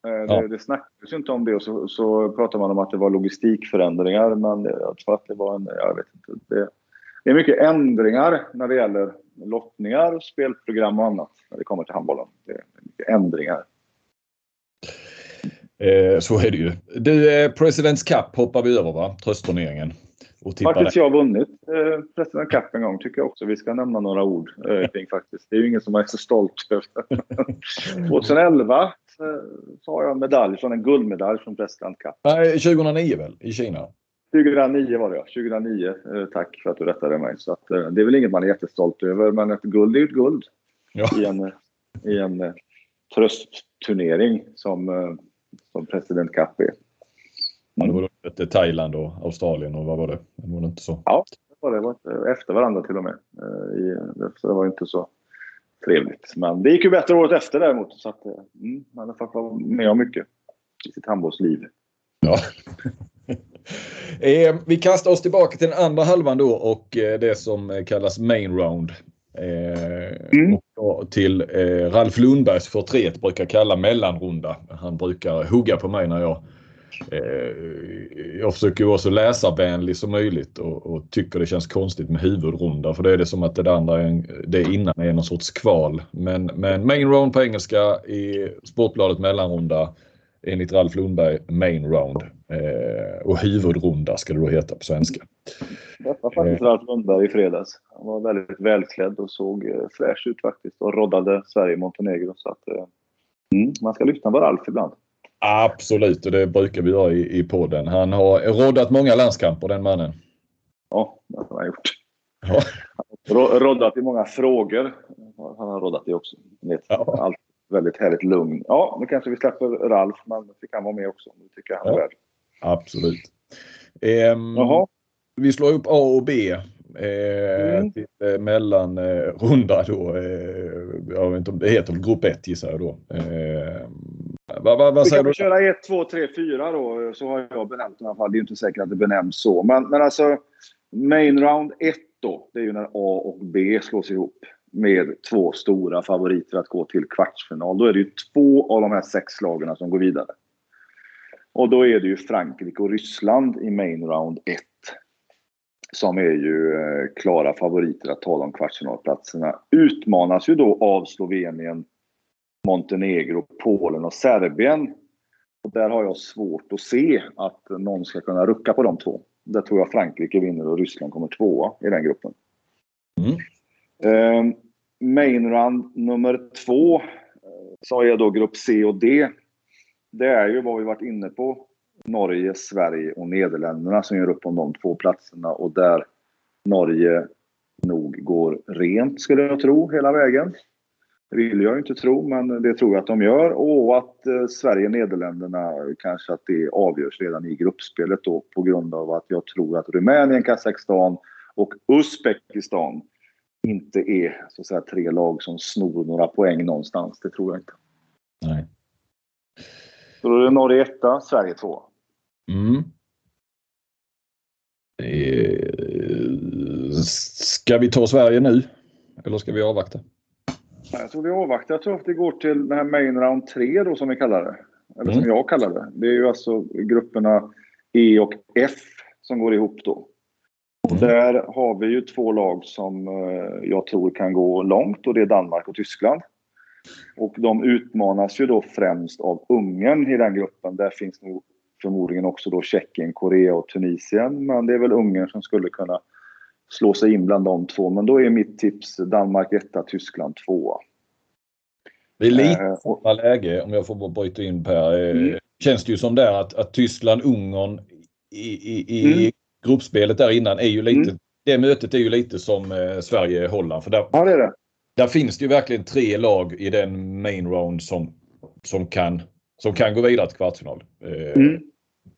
Eh, ja. Det, det snackades inte om det och så, så pratade man om att det var logistikförändringar men jag tror att det var en, jag vet inte. Det, det är mycket ändringar när det gäller lottningar, spelprogram och annat när det kommer till handbollen. Det är mycket ändringar. Eh, så är det ju. Du, eh, Presidents Cup hoppar vi över va? Tröstturneringen. Faktiskt jag har vunnit eh, President Cup en gång tycker jag också vi ska nämna några ord eh, kring faktiskt. Det är ju ingen som är så stolt över. 2011 så har jag en medalj från en guldmedalj från President Cup. Nej, 2009 väl? I Kina? 2009 var det ja. 2009. Eh, tack för att du rättade mig. Så att, eh, det är väl inget man är jättestolt över men ett guld är ju ett guld. Ja. I en, i en eh, tröstturnering som, som President Cup är. Ja, det var Thailand och Australien och vad var det? Var det inte så? Ja, det var det. var efter varandra till och med. Så det var inte så trevligt. Men det gick ju bättre året efter däremot. Så att, mm, man har fått vara med om mycket i sitt handbollsliv. Ja. eh, vi kastar oss tillbaka till den andra halvan då och eh, det som kallas main round. Eh, mm. och till eh, Ralf Lundbergs förtret brukar kalla mellanrunda. Han brukar hugga på mig när jag Eh, jag försöker vara så läsarvänlig som möjligt och, och, tycker det känns konstigt med huvudrunda för det är det som att det andra det innan är någon sorts kval. Men, men main round på engelska i Sportbladet mellanrunda enligt Ralf Lundberg main round. Eh, och huvudrunda ska det då heta på svenska. Det var faktiskt eh. Ralf Lundberg i fredags. Han var väldigt välklädd och såg eh, fräsch ut faktiskt och roddade Sverige-Montenegro. Så att, eh, mm, man ska lyssna på Ralf ibland. Absolut, och det brukar vi göra i, i podden. Han har roddat många landskamper den mannen. Ja, det har han gjort. Ja. roddat i många frågor. Han har roddat det också. Ja. Allt väldigt härligt lugn. Ja, nu kanske vi släpper Ralf, men fick han vara med också. Det tycker jag han är ja. värd. Absolut. Ehm, vi slår upp A och B. Eh, mm. till eh, mellanrunda eh, då. Eh, jag vet inte om det heter grupp 1 gissar jag då. Vad, vad, vad säger du? Vi kan köra 1, 2, 3, 4 då. Så har jag benämnt i alla fall. Det är inte säkert att det benämns så. Men, men alltså main round 1 då. Det är ju när A och B slås ihop med två stora favoriter att gå till kvartsfinal. Då är det ju två av de här sex lagen som går vidare. Och då är det ju Frankrike och Ryssland i main round 1 som är ju eh, klara favoriter att ta de kvartsfinalplatserna. Utmanas ju då av Slovenien, Montenegro, Polen och Serbien. Och där har jag svårt att se att någon ska kunna rucka på de två. Där tror jag Frankrike vinner och Ryssland kommer tvåa i den gruppen. Mm. Eh, main run nummer två så är då grupp C och D. Det är ju vad vi varit inne på. Norge, Sverige och Nederländerna som gör upp om de två platserna och där Norge nog går rent skulle jag tro hela vägen. Det vill jag inte tro, men det tror jag att de gör. Och att eh, Sverige och Nederländerna kanske att det avgörs redan i gruppspelet då på grund av att jag tror att Rumänien, Kazakstan och Uzbekistan inte är så att säga tre lag som snor några poäng någonstans. Det tror jag inte. Nej. Så då är det Norge etta, Sverige två. Mm. Ska vi ta Sverige nu? Eller ska vi avvakta? Jag tror vi avvaktar. Jag tror att det går till den här main round 3 då som vi kallar det. Eller mm. som jag kallar det. Det är ju alltså grupperna E och F som går ihop då. Och mm. där har vi ju två lag som eh, jag tror kan gå långt och det är Danmark och Tyskland. Och de utmanas ju då främst av Ungern i den gruppen. Där finns nog förmodligen också då Tjeckien, Korea och Tunisien. Men det är väl Ungern som skulle kunna slå sig in bland de två. Men då är mitt tips Danmark 1, Tyskland 2. Det är lite äh, samma läge om jag får bryta in Per. Eh, mm. Känns det ju som där att, att Tyskland, Ungern i, i, i mm. gruppspelet där innan är ju lite mm. Det mötet är ju lite som eh, Sverige-Holland. För där, ja, det är det. Där finns det ju verkligen tre lag i den main round som, som, kan, som kan gå vidare till kvartsfinal. Eh, mm.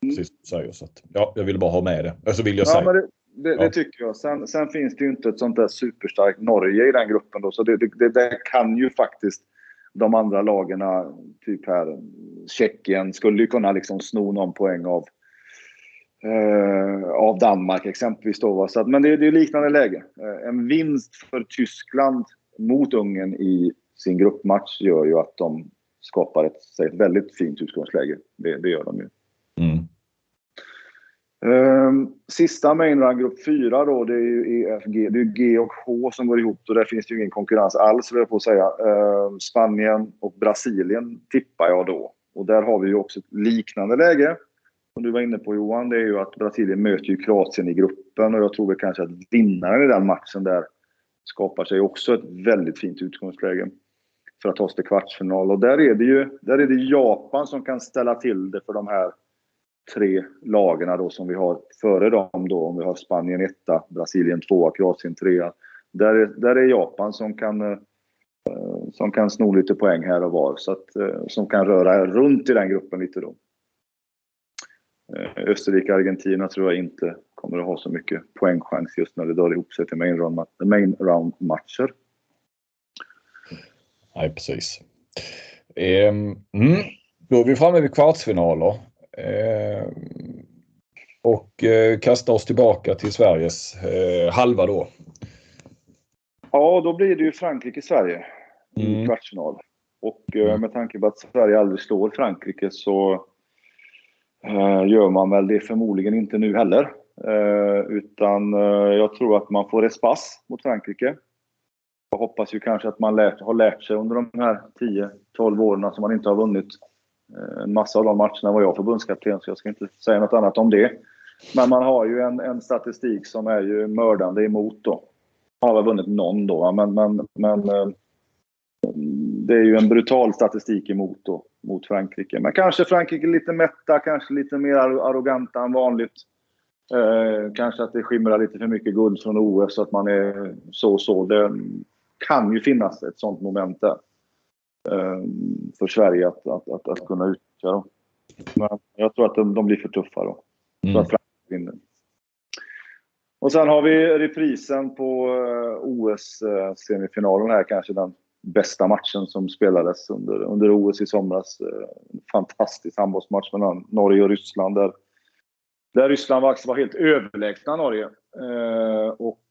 Precis säger, så att, ja, jag ville bara ha med det. Och så vill jag ja, säga. Det, det, det tycker jag. Sen, sen, finns det ju inte ett sånt där superstarkt Norge i den gruppen då, så det, det, det kan ju faktiskt de andra lagen, typ här Tjeckien, skulle ju kunna liksom sno någon poäng av eh, av Danmark exempelvis. Då, Så att, men det, det är liknande läge. Eh, en vinst för Tyskland mot Ungern i sin gruppmatch gör ju att de skapar ett, ett väldigt fint utgångsläge. Det, det gör de ju. Mm. Um, sista main run, grupp 4 då, det är ju EFG. Det är G och H som går ihop och där finns det ju ingen konkurrens alls, vill jag på säga. Uh, Spanien och Brasilien tippar jag då. Och där har vi ju också ett liknande läge. Som du var inne på Johan, det är ju att Brasilien möter ju Kroatien i gruppen och jag tror väl kanske att vinnaren i den matchen där skapar sig också ett väldigt fint utgångsläge för att ta sig till kvartsfinal. Och där är det ju där är det Japan som kan ställa till det för de här tre lagarna då som vi har före dem då. Om vi har Spanien etta, Brasilien tvåa, Kroatien trea. Där är, där är Japan som kan, eh, som kan sno lite poäng här och var. Så att, eh, som kan röra runt i den gruppen lite då. Eh, Österrike Argentina tror jag inte kommer att ha så mycket poängchans just när det drar ihop sig till main round, main round matcher. Nej, precis. Ehm, mm. Då är vi framme vid kvartsfinaler. Ehm, och eh, kastar oss tillbaka till Sveriges eh, halva då. Ja, då blir det ju Frankrike-Sverige i mm. kvartsfinal. Och eh, mm. med tanke på att Sverige aldrig slår Frankrike så gör man väl det förmodligen inte nu heller. Utan jag tror att man får respass mot Frankrike. Jag hoppas ju kanske att man lärt, har lärt sig under de här 10-12 åren som man inte har vunnit eh, en massa av de matcherna var jag förbundskapten, så jag ska inte säga något annat om det. Men man har ju en, en statistik som är ju mördande emot då. Har väl vunnit någon då, men, men, men eh, det är ju en brutal statistik emot då mot Frankrike. Men kanske Frankrike lite mätta, kanske lite mer arroganta än vanligt. Eh, kanske att det skimrar lite för mycket guld från OS, så att man är så-så. Det kan ju finnas ett sånt moment där. Eh, för Sverige att, att, att, att kunna utnyttja. Men jag tror att de, de blir för tuffa då. Mm. Så att Frankrike vinner. Och sen har vi reprisen på eh, OS-semifinalen eh, här, kanske den bästa matchen som spelades under, under OS i somras. Eh, fantastisk handbollsmatch mellan Norge och Ryssland där, där Ryssland var, var helt överlägsna Norge. Och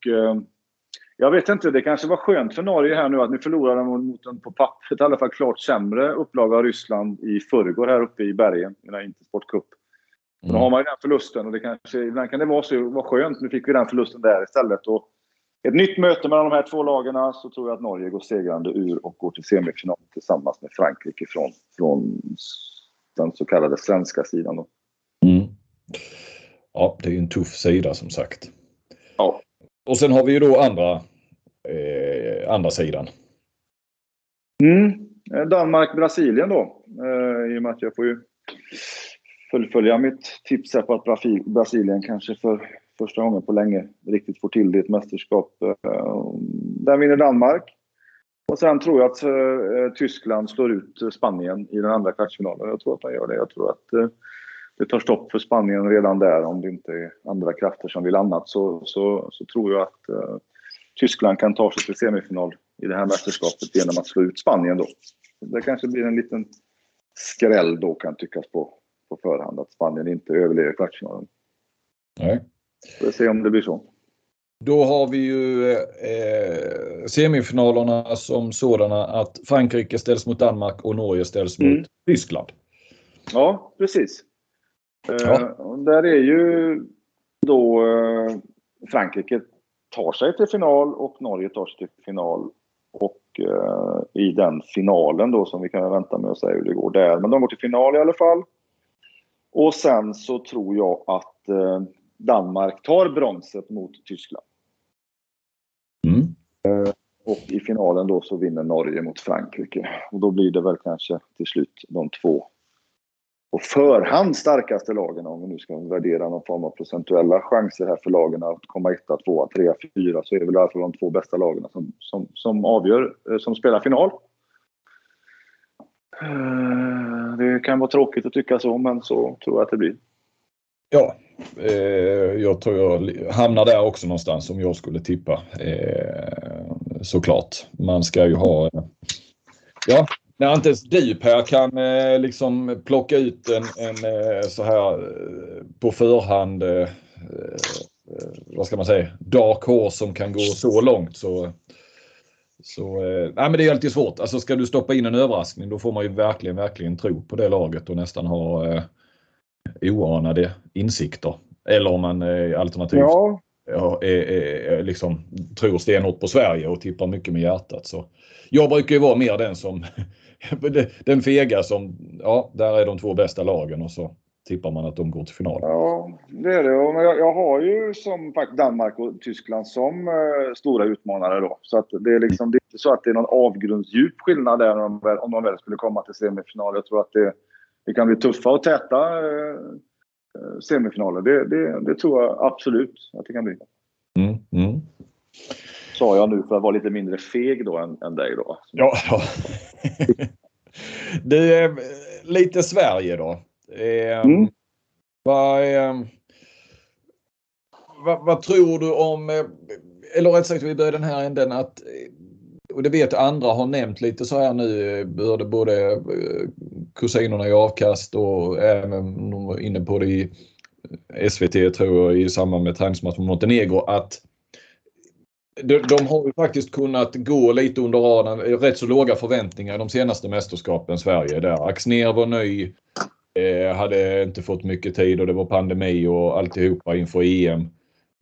jag vet inte, det kanske var skönt för Norge här nu att ni förlorade mot en på pappret i alla fall klart sämre upplaga av Ryssland i förrgår här uppe i bergen i den Intersport Cup. Mm. Då har man ju den förlusten och det kanske, ibland kan det vara så vara skönt. Nu fick vi den förlusten där istället. Och ett nytt möte mellan de här två lagarna så tror jag att Norge går segrande ur och går till semifinal tillsammans med Frankrike från, från den så kallade svenska sidan. Mm. Ja, det är ju en tuff sida som sagt. Ja. Och sen har vi ju då andra, eh, andra sidan. Mm. Danmark-Brasilien då. Eh, I och med att jag får ju fullfölja mitt tips här på att Brasilien kanske för första gången på länge riktigt får till det i ett mästerskap. Eh, där vinner Danmark. Och sen tror jag att eh, Tyskland slår ut Spanien i den andra kvartsfinalen. Jag tror att man gör det. Jag tror att eh, det tar stopp för Spanien redan där om det inte är andra krafter som vill annat. Så, så, så tror jag att Tyskland kan ta sig till semifinal i det här mästerskapet genom att slå ut Spanien då. Det kanske blir en liten skräll då kan tyckas på, på förhand att Spanien inte överlever kvartsfinalen. Nej. Får se om det blir så. Då har vi ju eh, semifinalerna som sådana att Frankrike ställs mot Danmark och Norge ställs mm. mot Tyskland. Ja, precis. Eh, ja. Där är ju då eh, Frankrike tar sig till final och Norge tar sig till final. Och eh, i den finalen då som vi kan vänta med att säga hur det går där. Men de går till final i alla fall. Och sen så tror jag att eh, Danmark tar bronset mot Tyskland. Mm. Eh, och i finalen då så vinner Norge mot Frankrike. Och då blir det väl kanske till slut de två på förhand starkaste lagen om vi nu ska värdera någon form av procentuella chanser här för lagen att komma etta, tvåa, trea, fyra så är det väl i alla fall de två bästa lagen som, som, som avgör, eh, som spelar final. Eh, det kan vara tråkigt att tycka så, men så tror jag att det blir. Ja, eh, jag tror jag hamnar där också någonstans om jag skulle tippa. Eh, såklart. Man ska ju ha... Eh, ja, när inte ens du Per kan eh, liksom plocka ut en, en eh, så här eh, på förhand eh, vad ska man säga, dark horse som kan gå så långt så så eh, nej, men det är alltid svårt. Alltså ska du stoppa in en överraskning då får man ju verkligen, verkligen tro på det laget och nästan ha eh, oanade insikter. Eller om man eh, alternativt ja. är, är, är, liksom, tror stenhårt på Sverige och tippar mycket med hjärtat. Så jag brukar ju vara mer den som den fega som, ja, där är de två bästa lagen och så tippar man att de går till final. Ja, det är det. Och jag, jag har ju som Danmark och Tyskland som uh, stora utmanare då. Så att det är liksom det är inte så att det är någon avgrundsdjup skillnad där om de, om de väl skulle komma till semifinal. Jag tror att det, det kan bli tuffa och täta uh, semifinaler. Det, det, det, tror jag absolut att det kan bli. Mm, mm. Sa jag nu för att vara lite mindre feg då än, än dig då. Ja. ja. du, lite Sverige då. Eh, mm. vad, eh, vad, vad, tror du om, eh, eller rätt sagt vi börjar den här änden att och det vet andra har nämnt lite så här nu, både, både kusinerna i avkast och även inne på det i SVT tror jag i samband med träningsmatchen mot Montenegro att de, de, har ju faktiskt kunnat gå lite under radarn, rätt så låga förväntningar de senaste mästerskapen Sverige där. Axner var ny, Eh, hade inte fått mycket tid och det var pandemi och alltihopa inför EM.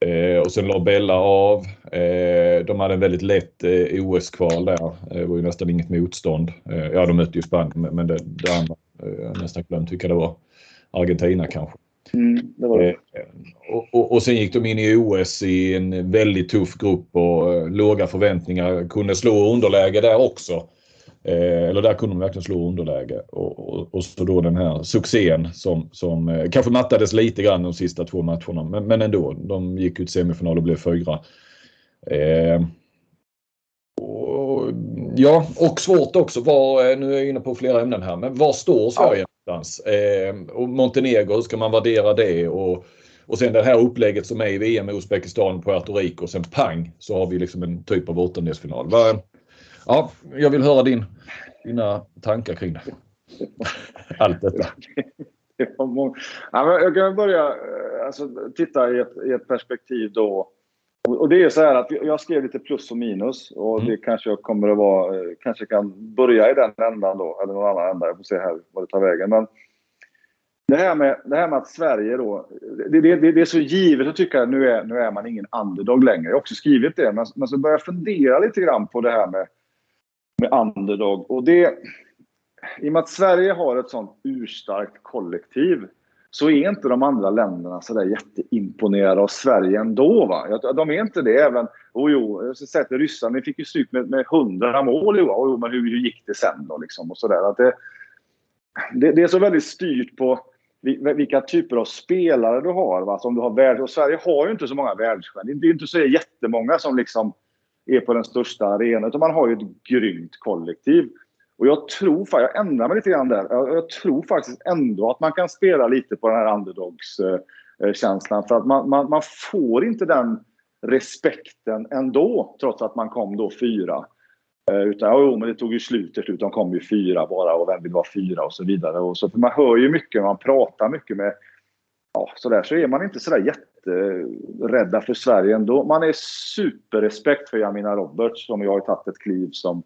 Eh, och sen la Bella av. Eh, de hade en väldigt lätt eh, OS-kval där. Eh, det var ju nästan inget motstånd. Eh, ja, de mötte ju Spanien men det, det andra, eh, jag nästan glömt vilka det var. Argentina kanske. Mm, det det. Eh, och, och, och, sen gick de in i OS i en väldigt tuff grupp och eh, låga förväntningar. Kunde slå underläge där också. Eh, eller där kunde de verkligen slå underläge. Och, och, och, så då den här succén som, som eh, kanske mattades lite grann de sista två matcherna. Men, men ändå, de gick ut semifinal och blev fyra. Eh, och, ja, och svårt också. Var, eh, nu är jag inne på flera ämnen här, men var står Sverige ja någonstans? Eh, och Montenegro, hur ska man värdera det? Och, och sen det här upplägget som är i VM med Uzbekistan, Puerto Rico och sen pang så har vi liksom en typ av åttondelsfinal. Ja, jag vill höra din, dina tankar kring det. Allt detta. Ja, jag kan börja eh, alltså, titta i ett, i ett perspektiv då. Och det är så här att jag skrev lite plus och minus och mm. det kanske kommer att vara, eh, kanske kan börja i den ändan då, eller någon annan ända. Jag får se här vad det tar vägen. Men det här med, det här med att Sverige då, det, det, det är så givet att tycka att nu är, nu är man ingen underdog längre. Jag har också skrivit det, men, men så börjar jag fundera lite grann på det här med med underdog. Och det, I och med att Sverige har ett sånt urstarkt kollektiv så är inte de andra länderna så där jätteimponerade av Sverige ändå. Va? De är inte det. Även, oh jo, jag ska säga till ryssarna, ni fick ju stryk med, med 100 mål. Jo, oh jo, men hur, hur gick det sen då? Liksom, och så där. Att det, det, det, är så väldigt styrt på vilka typer av spelare du har. Va? Som du har värld, och Sverige har ju inte så många världsstjärnor. Det är inte så jättemånga som liksom är på den största arenan. Utan man har ju ett grymt kollektiv. Och jag tror, jag ändrar mig lite grann där. Jag, tror faktiskt ändå att man kan spela lite på den här underdogs-känslan. För att man, man, man, får inte den respekten ändå, trots att man kom då fyra. Eh, utan jo, men det tog ju slut till slut. De kom ju fyra bara och vem vill vara fyra och så vidare. Och så, för man hör ju mycket, man pratar mycket med ja, sådär så är man inte sådär jätterädda för Sverige ändå. Man är superrespekt för Jamina Roberts som jag har tagit ett kliv som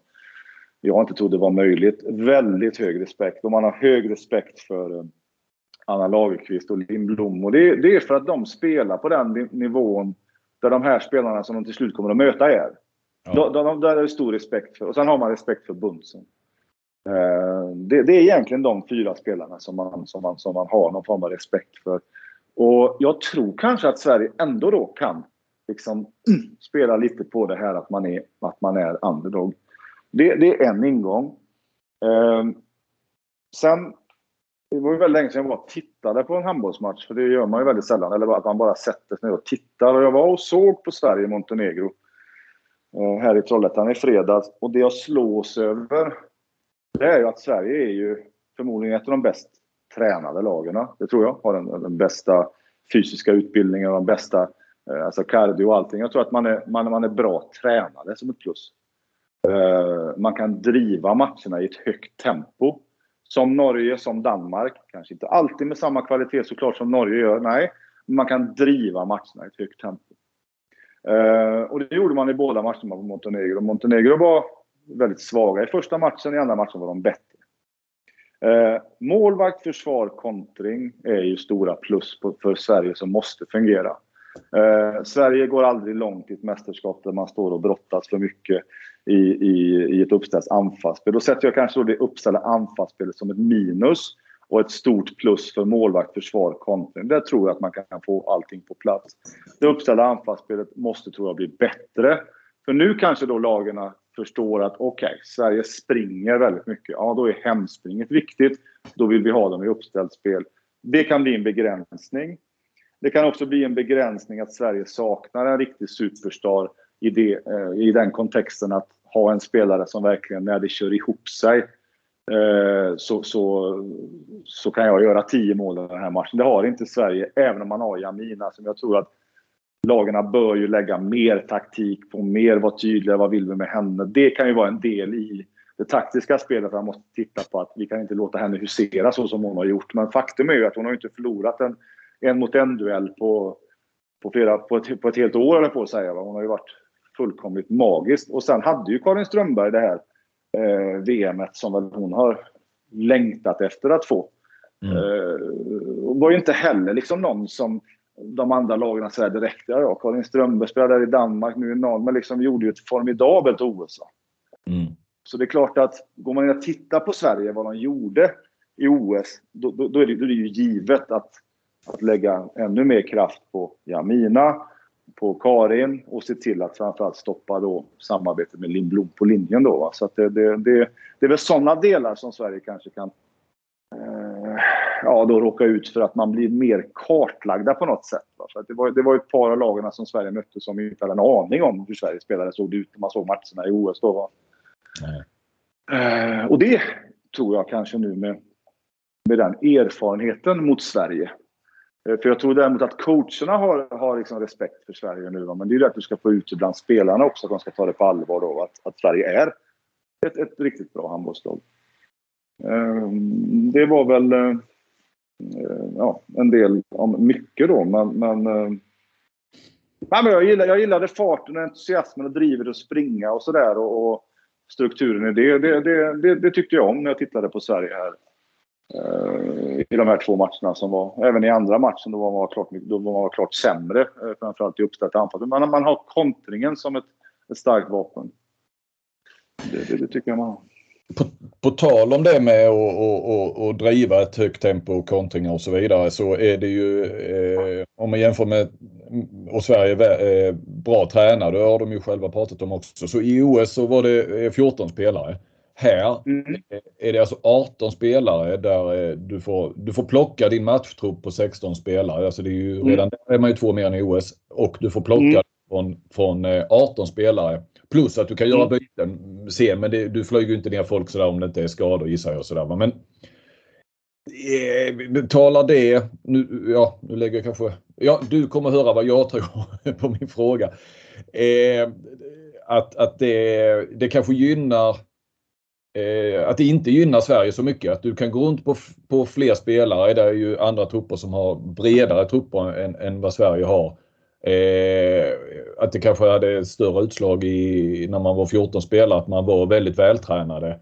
jag inte trodde var möjligt. Väldigt hög respekt och man har hög respekt för eh, Anna Lagerqvist och Lindblom. Och det, det, är för att de spelar på den nivån där de här spelarna som de till slut kommer att möta är. Ja. De, de, där är det stor respekt för. Och sen har man respekt för Bunsen. Eh, det, det, är egentligen de fyra spelarna som man, som, man, som man har någon form av respekt för. Och jag tror kanske att Sverige ändå då kan liksom, spela lite på det här att man är, att man är underdog. Det, det är en ingång. Eh, sen, det var ju väldigt länge sedan jag bara tittade på en handbollsmatch, för det gör man ju väldigt sällan. Eller att man bara sätter sig ner och tittar. Och jag var och såg på Sverige-Montenegro eh, här i Trollhättan i fredags. Och det jag slås över, det är ju att Sverige är ju förmodligen ett av de bäst tränade lagen. Det tror jag. Har den, den bästa fysiska utbildningen och de bästa, eh, alltså cardio och allting. Jag tror att man är, man, man är bra tränare som ett plus. Eh, man kan driva matcherna i ett högt tempo. Som Norge, som Danmark. Kanske inte alltid med samma kvalitet såklart som Norge gör, nej. Men man kan driva matcherna i ett högt tempo. Eh, och det gjorde man i båda matcherna på Montenegro. Montenegro var väldigt svaga i första matchen, i andra matchen var de bättre. Eh, målvakt, försvar, kontring är ju stora plus på, för Sverige som måste fungera. Eh, Sverige går aldrig långt i ett mästerskap där man står och brottas för mycket i, i, i ett uppställt anfallsspel. Då sätter jag kanske då det uppställda anfallsspelet som ett minus och ett stort plus för målvakt, försvar, kontring. Där tror jag att man kan få allting på plats. Det uppställda anfallsspelet måste, tror jag, bli bättre. För nu kanske då lagarna förstår att okej, okay, Sverige springer väldigt mycket. Ja, då är hemspringet viktigt. Då vill vi ha dem i uppställt spel. Det kan bli en begränsning. Det kan också bli en begränsning att Sverige saknar en riktig superstar i, det, eh, i den kontexten att ha en spelare som verkligen, när det kör ihop sig, eh, så, så, så kan jag göra 10 mål i den här matchen. Det har inte Sverige, även om man har Jamina som jag tror att lagarna bör ju lägga mer taktik på, mer vara tydliga, vad vill vi med henne? Det kan ju vara en del i det taktiska spelet. Man måste titta på att vi kan inte låta henne husera så som hon har gjort. Men faktum är ju att hon har inte förlorat en en mot en duell på, på, flera, på, ett, på ett helt år, eller på att säga. Hon har ju varit fullkomligt magiskt. Och sen hade ju Karin Strömberg det här eh, VMet som väl hon har längtat efter att få. Mm. Eh, var ju inte heller liksom någon som de andra lagen säger direkt. Ja, Karin Strömberg spelade i Danmark, nu i Norge, men liksom gjorde ju ett formidabelt OS. Mm. Så det är klart att går man in och tittar på Sverige, vad de gjorde i OS, då, då, då, är, det, då är det ju givet att, att lägga ännu mer kraft på Jamina, på Karin och se till att framförallt stoppa då samarbetet med Lindblom på linjen. Då, Så att det, det, det, det är väl sådana delar som Sverige kanske kan eh, ja, då råka ut för att man blir mer kartlagda på något sätt. Va? För det, var, det var ett par av lagarna som Sverige mötte som inte hade en aning om hur Sverige spelade såg det ut när man såg matcherna i OS. Då, va? Eh, och det tror jag kanske nu med, med den erfarenheten mot Sverige Eh, för jag tror däremot att coacherna har, har liksom respekt för Sverige nu. Men det är ju det att du ska få ut det bland spelarna också, att de ska ta det på allvar då. Att, att Sverige är ett, ett riktigt bra handbollslag. Ehm, det var väl eh, eh ja, en del om mycket då, men... men eh, Nej, men jag, gillade, jag gillade farten, och entusiasmen och drivet att springa och sådär. Och, och, strukturen i det. Det, det, det. det, tyckte jag om när jag tittade på Sverige här Eh, i de här två matcherna som var. Även i andra matchen då var man klart, då var man klart sämre, eh, framförallt i uppställt anfall. Men man har kontringen som ett, ett starkt vapen. Det, det, det tycker jag man har. På, på, tal om det med att driva ett högt tempo och kontringar och så vidare så är det ju eh, om man jämför med och Sverige är eh, bra tränare, det har de ju själva pratat om också. Så i OS så var det eh, 14 spelare. Här mm. är det alltså 18 spelare där eh, du får, du får plocka din matchtrupp på 16 spelare. Alltså det är ju, mm. Redan där är man ju två mer än i OS. Och du får plocka mm. från, från 18 eh, spelare. Plus att du kan göra mm. byten sen, men det, du flyger ju inte ner folk sådär om det inte är skador gissar jag. Sådär. Men eh, talar det, nu, ja, nu lägger jag kanske, ja du kommer höra vad jag tror på min fråga. Eh, att att det, det kanske gynnar eh, att det inte gynnar Sverige så mycket. Att du kan gå runt på, på fler spelare. Det är ju andra trupper som har bredare trupper än, än vad Sverige har. Eh, att det kanske hade större utslag i, när man var 14 spelare, att man var väldigt vältränade.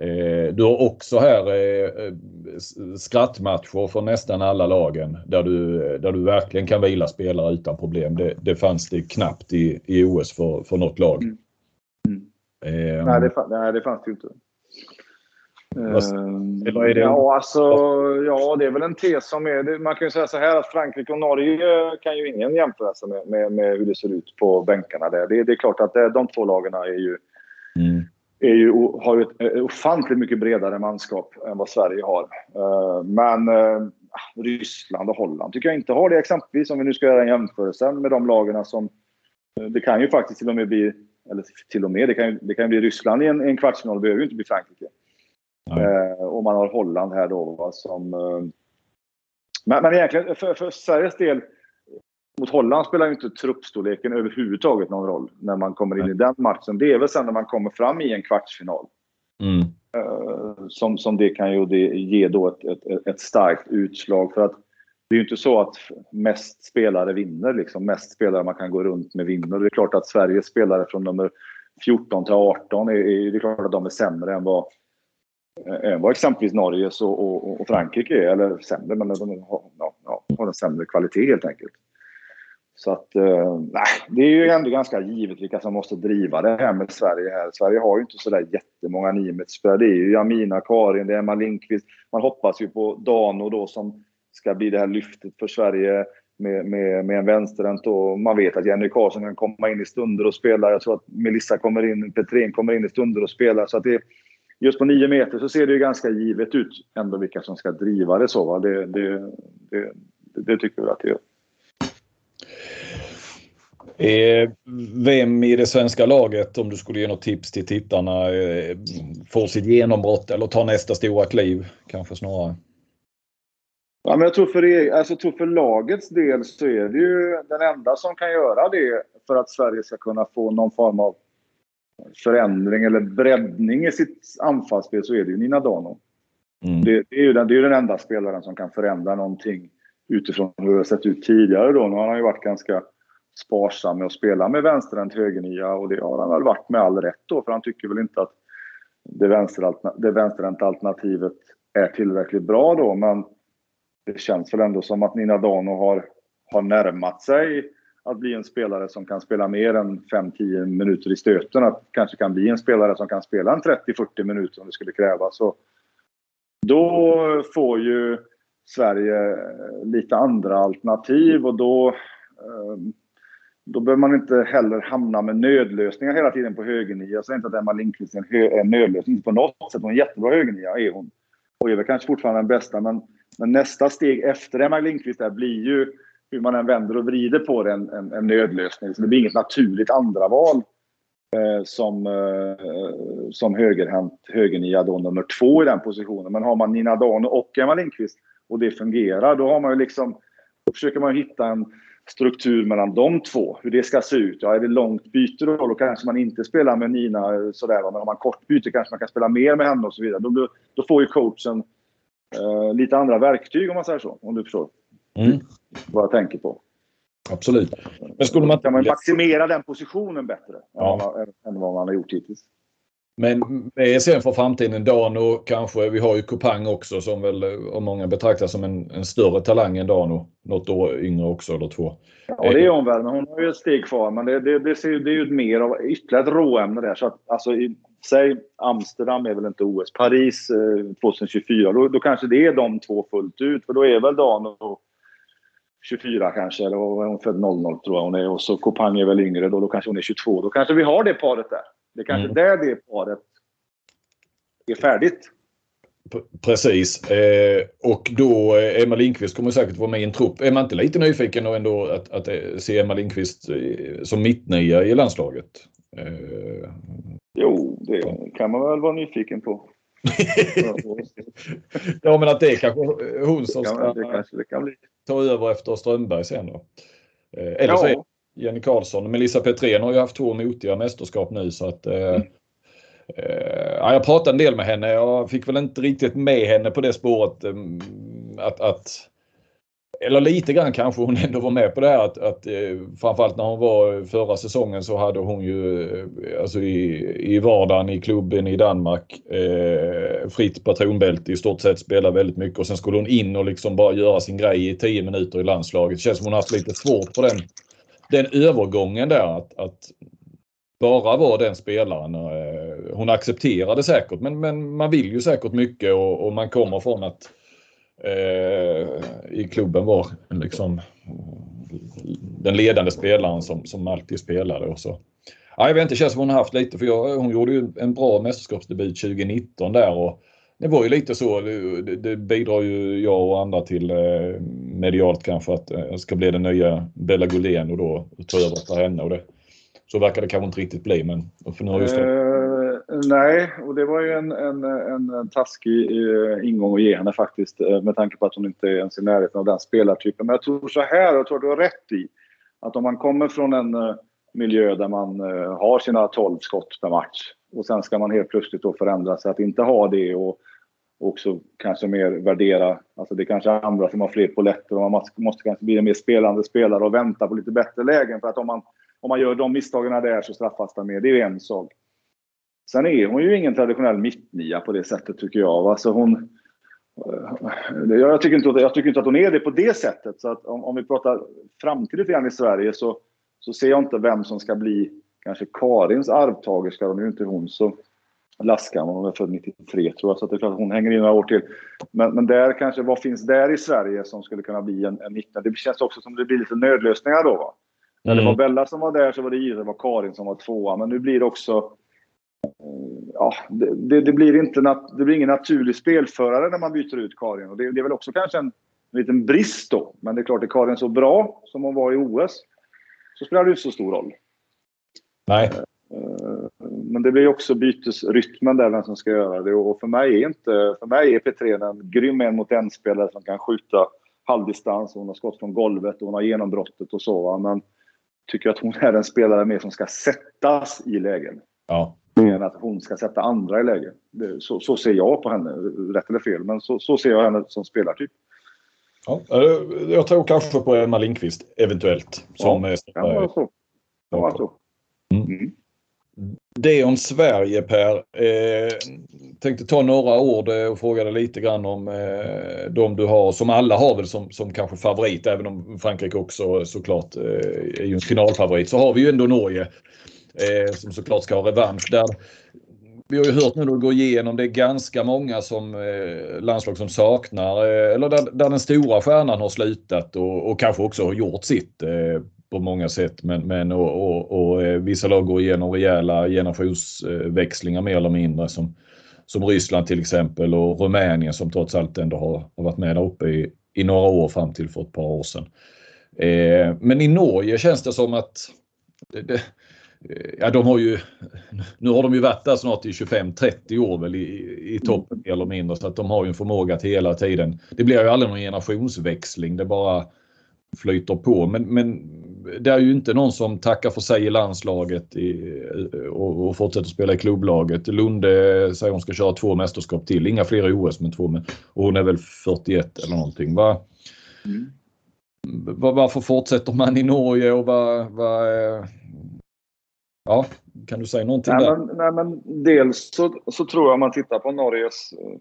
Eh, du har också här eh, skrattmatcher för nästan alla lagen där du, där du verkligen kan vila spelare utan problem. Det, det fanns det knappt i, i OS för, för något lag. Mm. Mm. Eh, nej, det, nej, det fanns det ju inte. Eller är det... Ja, alltså, ja, det är väl en tes som är... Man kan ju säga så här att Frankrike och Norge kan ju ingen jämföra sig med, med, med hur det ser ut på bänkarna där. Det, det är klart att det, de två lagen är ju, mm. är ju, har ju ett ofantligt mycket bredare manskap än vad Sverige har. Eh, men eh, Ryssland och Holland tycker jag inte har det exempelvis. Om vi nu ska göra en jämförelse med de lagen som... Eh, det kan ju faktiskt till och med bli... Eller till och med, det kan ju, det kan bli Ryssland i en, en kvartsfinal. Det behöver ju inte bli Frankrike. Eh, och man har Holland här då va, som... Eh, Men, men egentligen för, för Sveriges del mot Holland spelar ju inte truppstorleken överhuvudtaget någon roll när man kommer in i den matchen. Det är väl sen när man kommer fram i en kvartsfinal. Mm. Uh, som, som det kan ju det, ge då ett, ett, ett, starkt utslag. För att det är ju inte så att mest spelare vinner. Liksom. Mest spelare man kan gå runt med vinner. Det är klart att Sveriges spelare från nummer 14 till 18 är, är, det är klart att de är sämre än vad, än vad exempelvis Norges och, och, och Frankrike är. Eller sämre, men de har, ja, har en sämre kvalitet helt enkelt. Så att, eh, det är ju ändå ganska givet vilka som måste driva det här med Sverige här. Sverige har ju inte sådär jättemånga niometersspelare. Det är ju Amina, Karin, det är Emma Lindqvist. Man hoppas ju på Dano då som ska bli det här lyftet för Sverige med, med, med en vänsterhänt. Man vet att Jenny Karlsson kan komma in i stunder och spela. Jag tror att Melissa kommer in, Petrén kommer in i stunder och spelar. Så att det, just på nio meter så ser det ju ganska givet ut ändå vilka som ska driva det så. Va? Det, det, det, det tycker jag att det gör. Eh, vem i det svenska laget, om du skulle ge något tips till tittarna, eh, får sitt genombrott eller tar nästa stora kliv kanske snarare? Ja, men jag tror för, alltså, tror för lagets del så är det ju den enda som kan göra det för att Sverige ska kunna få någon form av förändring eller breddning i sitt anfallsspel så är det ju Nina Dano. Mm. Det, det, är ju den, det är den enda spelaren som kan förändra någonting utifrån hur det har sett ut tidigare då. Nu har han ju varit ganska sparsam med att spela med vänsterhänt högernia och det har han väl varit med all rätt då för han tycker väl inte att det, det vänsterhänta alternativet är tillräckligt bra då men det känns väl ändå som att Nina Dano har, har närmat sig att bli en spelare som kan spela mer än 5-10 minuter i stöten. Att kanske kan bli en spelare som kan spela en 30-40 minuter om det skulle krävas. Så då får ju Sverige eh, lite andra alternativ och då ehm, då behöver man inte heller hamna med nödlösningar hela tiden på högernia. Jag säger inte att Emma Lindqvist är en nödlösning på något sätt. Hon är en jättebra högernia, är hon. Och är väl kanske fortfarande den bästa. Men, men nästa steg efter Emma Lindqvist där blir ju, hur man än vänder och vrider på det, en, en, en nödlösning. Så det blir inget naturligt andra val eh, som, eh, som högerhänt högernia då nummer två i den positionen. Men har man Nina Dano och Emma Lindqvist och det fungerar, då har man ju liksom, då försöker man hitta en struktur mellan de två. Hur det ska se ut. Ja, är det långt byte då, då kanske man inte spelar med Nina eh, sådär. Men om man kort byte kanske man kan spela mer med henne och så vidare. Då, då får ju coachen eh, lite andra verktyg om man säger så. Om du förstår. Mm. Vad jag tänker på. Absolut. Men skulle man... Kan man maximera den positionen bättre ja. än vad man har gjort hittills. Men sen för framtiden, Dano kanske, vi har ju Kopang också som väl av många betraktas som en, en, större talang än Dano. Något år yngre också eller två. Ja det är hon väl, men hon har ju ett steg kvar. Men det, det, det, ser, det är ju mer av ytterligare ett råämne där. Så att, alltså, i, säg Amsterdam är väl inte OS. Paris eh, 2024, då, då kanske det är de två fullt ut. För då är väl Dano 24 kanske, eller hon är född 00 tror jag hon är. Och så Kopang är väl yngre då, då kanske hon är 22. Då kanske vi har det paret där. Det är kanske mm. där det paret är färdigt. Precis. Eh, och då eh, Emma Lindqvist kommer säkert vara med i en trupp. Är man inte lite nyfiken och ändå att, att eh, se Emma Lindqvist eh, som mittnia i landslaget? Jo, det kan man väl vara nyfiken på. ja, men att det är kanske hon som ska det kanske det kan bli. Ta över efter Strömberg sen då. Eh, eller så är Jenny Karlsson. Melissa Petrén har ju haft två motiga mästerskap nu så att eh, mm. eh, jag pratade en del med henne. Jag fick väl inte riktigt med henne på det spåret eh, att, att eller lite grann kanske hon ändå var med på det här att, att eh, framförallt när hon var förra säsongen så hade hon ju eh, alltså i, i vardagen i klubben i Danmark eh, fritt patronbälte i stort sett spela väldigt mycket och sen skulle hon in och liksom bara göra sin grej i 10 minuter i landslaget. Det känns som hon haft lite svårt på den den övergången där att, att bara vara den spelaren. Eh, hon accepterade säkert men, men man vill ju säkert mycket och, och man kommer från att Eh, i klubben var liksom den ledande spelaren som, som alltid spelade. Och så. Ja, jag vet inte, det känns som hon har haft lite för jag, hon gjorde ju en bra mästerskapsdebut 2019 där och det var ju lite så. Det, det bidrar ju jag och andra till eh, medialt kanske att jag eh, ska bli den nya Bella Gullén och då ta över för henne. Och det, så verkar det kanske inte riktigt bli men för nu har just uh, eh, nej, och det var ju en, en, en taskig eh, ingång att ge henne faktiskt. Eh, med tanke på att hon inte är ens i närheten av den spelartypen. Men jag tror så här, jag tror du har rätt i. Att om man kommer från en eh, miljö där man eh, har sina 12 skott per match. Och sen ska man helt plötsligt då förändra sig att inte ha det och också kanske mer värdera. Alltså det är kanske andra som har fler poletter och man måste, måste kanske bli en mer spelande spelare och vänta på lite bättre lägen. För att om man, om man gör de misstagen där så straffas man mer. Det är ju en sak. Sen är hon ju ingen traditionell mittnia på det sättet tycker jag. Alltså hon, eh, jag, tycker inte, jag tycker inte att hon är det på det sättet. Så att om, om vi pratar framtid lite grann i Sverige så, så ser jag inte vem som ska bli kanske Karins arvtagerska. Nu är inte hon så Laskan, hon är född 93 tror jag, så det är klart att hon hänger i några år till. Men, men där kanske, vad finns där i Sverige som skulle kunna bli en, en 19? Det känns också som det blir lite nödlösningar då va? När det mm. var Bella som var där så var det givet att det var Karin som var tvåa. Men nu blir det också... Ja, det, det, det blir inte nat, det blir ingen naturlig spelförare när man byter ut Karin. Och det, det är väl också kanske en, en liten brist då. Men det är klart, är Karin så bra som hon var i OS så spelar det inte så stor roll. Nej. Eh, men det blir också bytesrytmen där, vem som ska göra det. Och för mig är, inte, för mig är Petrén en grym en mot en spelare som kan skjuta halvdistans. Hon har skott från golvet och hon har genombrottet och så. Men tycker att hon är en spelare mer som ska sättas i lägen. Ja. Mer än att hon ska sätta andra i lägen. Så, så ser jag på henne, rätt eller fel. Men så, så ser jag henne som spelartyp. Ja, jag tror kanske på Emma Lindqvist eventuellt. Som ja, kan vara så. Kan vara så. Mm. Mm. Det om Sverige Per. Eh, tänkte ta några ord eh, och fråga dig lite grann om eh, de du har som alla har väl som, som kanske favorit även om Frankrike också såklart eh, är ju en finalfavorit. Så har vi ju ändå Norge eh, som såklart ska ha revansch. Där, vi har ju hört nu då gå igenom det är ganska många som eh, landslag som saknar eh, eller där, där, den stora stjärnan har slutat och, och kanske också har gjort sitt eh, på många sätt. Men, men och, och, och, eh, vissa lag går igenom rejäla generationsväxlingar mer eller mindre som, som Ryssland till exempel och Rumänien som trots allt ändå har, har varit med där uppe i, i några år fram till för ett par år sedan. Eh, men i Norge känns det som att det, det, Ja, de har ju, nu har de ju varit där snart i 25-30 år väl i, i toppen mer eller mindre så att de har ju en förmåga att hela tiden. Det blir ju aldrig någon generationsväxling. Det bara flyter på. Men, men det är ju inte någon som tackar för sig i landslaget i, och, och fortsätter spela i klubblaget. Lunde säger hon ska köra två mästerskap till. Inga fler OS men två. Med, och hon är väl 41 eller någonting. Va? Mm. Varför fortsätter man i Norge och vad, vad Ja, kan du säga någonting nej, där? Men, nej, men dels så, så tror jag om man tittar på Norges uh,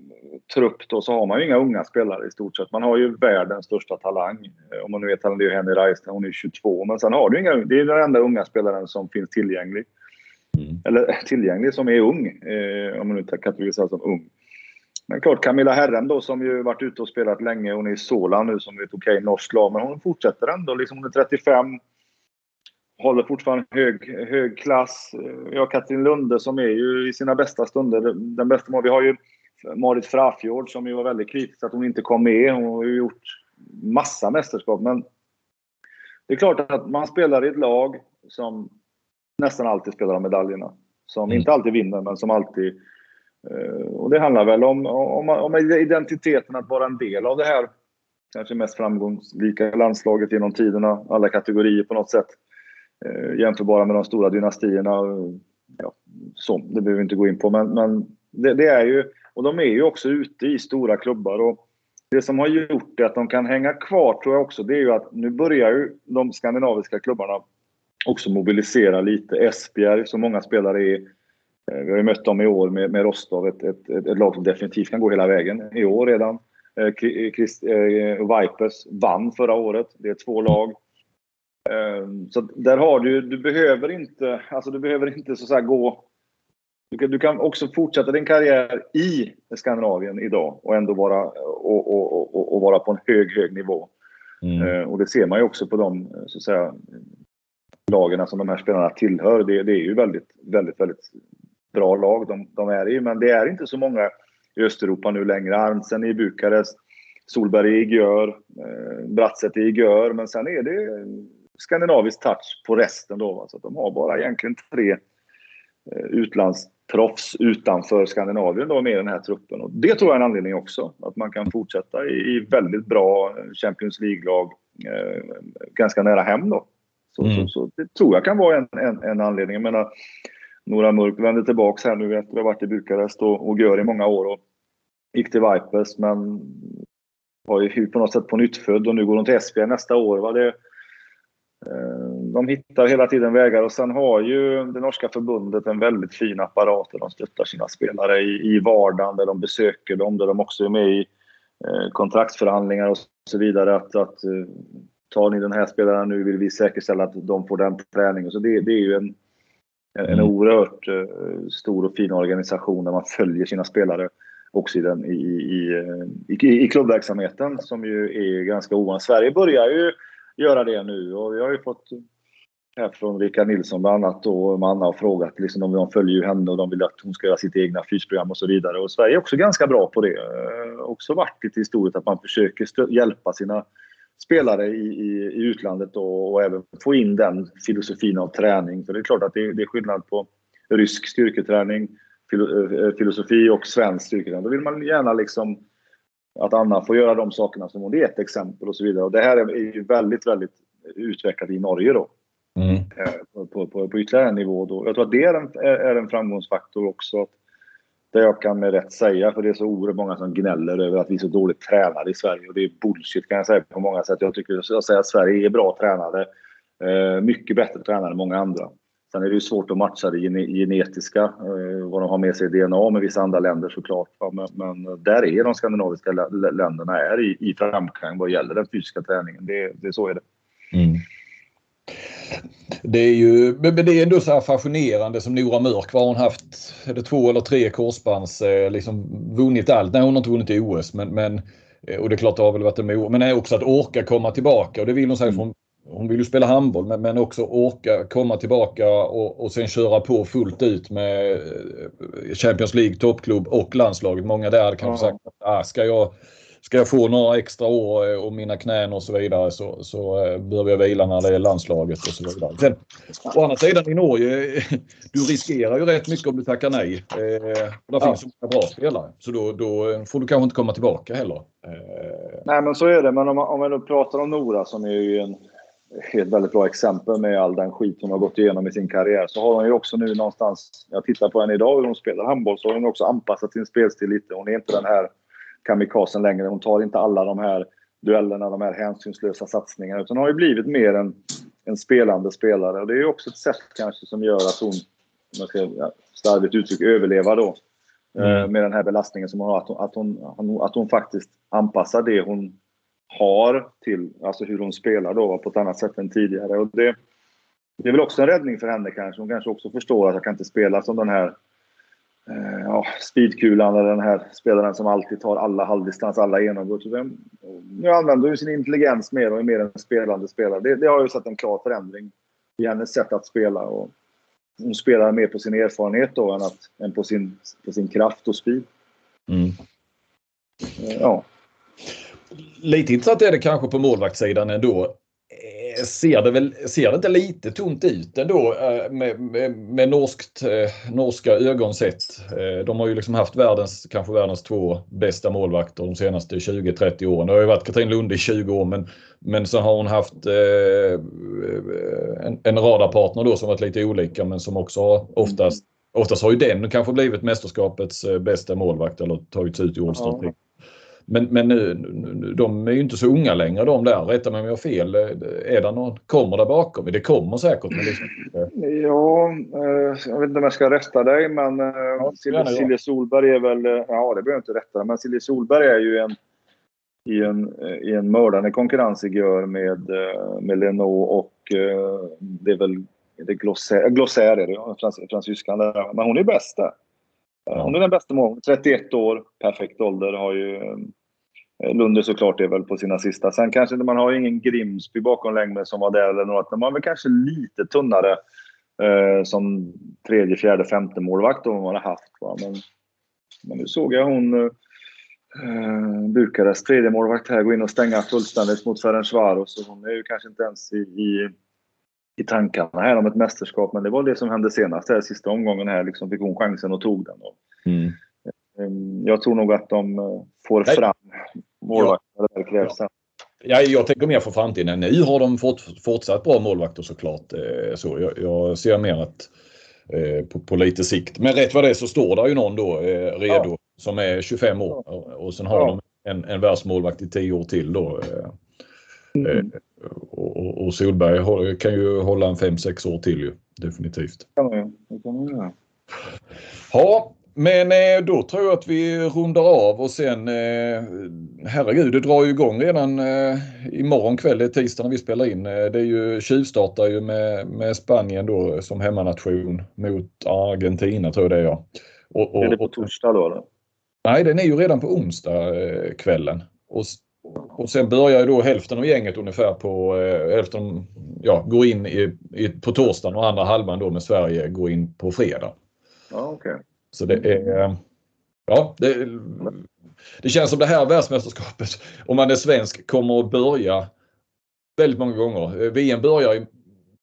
trupp då så har man ju inga unga spelare i stort sett. Man har ju världens största talang. Uh, om man nu vet det är Henny Reiste, hon är 22. Men sen har du inga Det är den enda unga spelaren som finns tillgänglig. Mm. Eller tillgänglig som är ung. Uh, om man nu kategoriserar som ung. Men klart Camilla Herrem då som ju varit ute och spelat länge. Hon är i Sola nu som är ett okej okay, norskt lag. Men hon fortsätter ändå. Liksom hon är 35 håller fortfarande hög, hög klass. Vi har Katrin Lunde som är ju i sina bästa stunder den bästa. Vi har ju Marit Frafjord som ju var väldigt kritisk att hon inte kom med. Hon har ju gjort massa mästerskap. Men det är klart att man spelar i ett lag som nästan alltid spelar om medaljerna. Som mm. inte alltid vinner, men som alltid... Eh, och det handlar väl om, om, om identiteten att vara en del av det här kanske mest framgångsrika landslaget genom tiderna. Alla kategorier på något sätt eh, jämförbara med de stora dynastierna. Eh, ja, så, det behöver vi inte gå in på, men, men det, det, är ju... Och de är ju också ute i stora klubbar. Och det som har gjort det att de kan hänga kvar tror jag också, det är ju att nu börjar ju de skandinaviska klubbarna också mobilisera lite. Esbjerg, som många spelare är. Eh, vi har ju mött dem i år med, med Rostov, ett, ett, ett, ett lag som definitivt kan gå hela vägen. I år redan. Eh, eh, Vipers vann förra året. Det är två lag. Ehm, så där har du, du behöver inte, alltså du behöver inte så gå... Du kan, du kan också fortsätta din karriär i Skandinavien idag och ändå vara, och, och, och, och vara på en hög, hög nivå. Mm. Ehm, och det ser man ju också på de så att säga, lagen som de här spelarna tillhör. Det, det är ju väldigt, väldigt, väldigt bra lag de, de är i. Men det är inte så många i Östeuropa nu längre. Arnsen i Bukarest, Solberg i Gör, eh, Brattset i Gör. Men sen är det skandinavisk touch på resten då. Så att de har bara egentligen tre eh, utlands proffs utanför Skandinavien då med i den här truppen. Och det tror jag är en anledning också. Att man kan fortsätta i, väldigt bra Champions League-lag eh, ganska nära hem då. Så, mm. så, så, det tror jag kan vara en, en, en anledning. Jag menar, Nora Mörk vände tillbaka här nu efter att ha varit i Bukarest och, och gör i många år. Och gick till Vipers men var ju på något sätt på nytt född och nu går hon till Esbjerg nästa år. Va? Det, eh, de hittar hela tiden vägar och sen har ju det norska förbundet en väldigt fin apparat där de stöttar sina spelare i, i vardagen, där de besöker dem, där de också är med i eh, kontraktsförhandlingar och så vidare. Att, att eh, tar ni den här spelaren nu vill vi säkerställa att de får den träningen. Så det, det är ju en, en mm. oerhört stor och fin organisation där man följer sina spelare också i, den, i, i, i, i klubbverksamheten som ju är ganska ovanligt. Sverige börjar ju göra det nu och vi har ju fått här från Rickard Nilsson bland annat och Manna har frågat liksom, om de följer ju henne och de vill att hon ska göra sitt egna fysprogram och så vidare. Och Sverige är också ganska bra på det. Eh, också varit lite historiskt att man försöker hjälpa sina spelare i, i, i utlandet och, och, även få in den filosofin av träning. För det är klart att det, det är skillnad på rysk styrketräning, filo, eh, filosofi och svensk styrketräning. Då vill man gärna liksom att Anna får göra de sakerna som hon är ett exempel och så vidare. Och det här är ju väldigt, väldigt utvecklat i Norge då. Mm. Eh, på, på, på ytterligare en nivå då. Jag tror att det är en, är en framgångsfaktor också. Att det jag kan med rätt säga, för det är så oerhört många som gnäller över att vi är så dåligt tränade i Sverige. Och det är bullshit kan jag säga på många sätt. Jag tycker jag säger att Sverige är bra tränade. Eh, mycket bättre tränade än många andra. Sen är det ju svårt att matcha det genetiska, eh, vad de har med sig i DNA med vissa andra länder såklart. Men, men där är de skandinaviska länderna är i, i vad gäller den fysiska träningen. Det, det så är det. Mm. Det är ju men det är ändå så fascinerande som Nora Mörk. Vad har hon haft? Är det två eller tre korsbands? Eh, liksom vunnit allt? Nej, hon har inte vunnit i OS. Men, men, eh, och det är klart det har väl varit en Men också att orka komma tillbaka. Och det vill hon säga. Hon, hon vill ju spela handboll men, men också orka komma tillbaka och, och sen köra på fullt ut med eh, Champions League, toppklubb och landslaget. Många där hade kanske sagt att ah, ska jag ska jag få några extra år eh, och mina knän och så vidare så, så eh, behöver jag vila när det är landslaget och så vidare. Sen, å andra sidan i Norge, du riskerar ju rätt mycket om du tackar nej. Eh, där ja. finns så många bra spelare så då, då, får du kanske inte komma tillbaka heller. Eh. Nej men så är det. Men om, om vi nu pratar om Nora som är ju en ett väldigt bra exempel med all den skit hon har gått igenom i sin karriär så har hon ju också nu någonstans, jag tittar på henne idag hur hon spelar handboll, så har hon också anpassat sin spelstil lite. Hon är inte den här kamikazen längre. Hon tar inte alla de här duellerna, de här hänsynslösa satsningarna. Utan hon har ju blivit mer en, en spelande spelare. Och det är ju också ett sätt kanske som gör att hon, om jag ska starkt uttryck, överleva då. Eh, mm. med den här belastningen som hon har. Att hon, att, hon, att hon faktiskt anpassar det hon har till alltså hur hon spelar då på ett annat sätt än tidigare. Och det, det är väl också en räddning för henne kanske. Hon kanske också förstår att jag kan inte spela som den här eh, ja, speedkulan eller den här spelaren som alltid tar alla halvdistans, alla genombrott. Nu använder hon sin intelligens mer och är mer en spelande spelare. Det, det har ju sett en klar förändring i hennes sätt att spela. Och hon spelar mer på sin erfarenhet då än, att, än på, sin, på sin kraft och speed. Mm. Ja. Lite intressant är det kanske på målvaktssidan ändå ser det väl ser det inte lite tomt ut ändå eh, med, med, med norskt, eh, norska ögon sett. Eh, de har ju liksom haft världens, kanske världens två bästa målvakter de senaste 20-30 åren. Det har ju varit Katrin Lunde i 20 år men, men så har hon haft en, en radarpartner då som varit lite olika men som också har oftast, oftast har ju den kanske blivit mästerskapets bästa målvakt eller tagits ut i All-Star. Men, men nu, de är ju inte så unga längre de där. Rätta mig om jag har fel. Är det någon, kommer det bakom? Det kommer säkert. Men liksom, ja, eh, jag vet inte om jag ska rätta dig men eh, ja, Silje Solberg är väl... Eh, ja, det behöver jag inte rätta. Men Silje Solberg är ju en i en, i en mördande konkurrens igår med, med Lenox och det är väl det är Glossaire, Glossaire är det, frans, fransyskan där. Men hon är bäst där. Hon är den bästa målen. 31 år, perfekt ålder. Har ju Lunde såklart är väl på sina sista. Sen kanske man har ingen Grimsby bakom längre som var där eller något. Men man är väl kanske lite tunnare eh, som tredje, fjärde, femte målvakt då man har haft. Va? Men, men nu såg jag hon eh, Bukarest, tredje målvakt här, gå in och stänga fullständigt mot Ferencvaros. Så hon är ju kanske inte ens i, i i tankarna här om ett mästerskap. Men det var det som hände senast, här, sista omgången här. Liksom fick hon chansen och tog den. Och, mm. Ehm, jag tror nog att de eh, får Nej. fram målvakter ja. krävs. Ja. Ja, jag tänker mer för framtiden. Nu har de fått, fortsatt bra målvakter såklart. Eh, så jag, jag ser mer att eh, på, på, lite sikt. Men rätt vad det är så står där ju någon då eh, redo ja. som är 25 år och sen har ja. de en, en världsmålvakt i 10 år till då. Mm. Och, och, Solberg kan ju hålla en 5-6 år till ju definitivt. Ju. Det kan man göra. Ja, men eh, då tror jag att vi rundar av och sen eh, herregud det drar ju igång redan eh, imorgon kväll, det är tisdag när vi spelar in. Det är ju tjuvstartar ju med, med Spanien då som hemmanation mot Argentina tror jag det är ja. Och, och, är det på torsdag då? Eller? Nej den är ju redan på onsdag kvällen. Och, och sen börjar ju då hälften av gänget ungefär på eh, hälften, ja går in i, i, på torsdagen och andra halvan då med Sverige går in på fredag. Ja, okay. Så det är... Ja, det, det känns som det här världsmästerskapet, om man är svensk, kommer att börja väldigt många gånger. VM börjar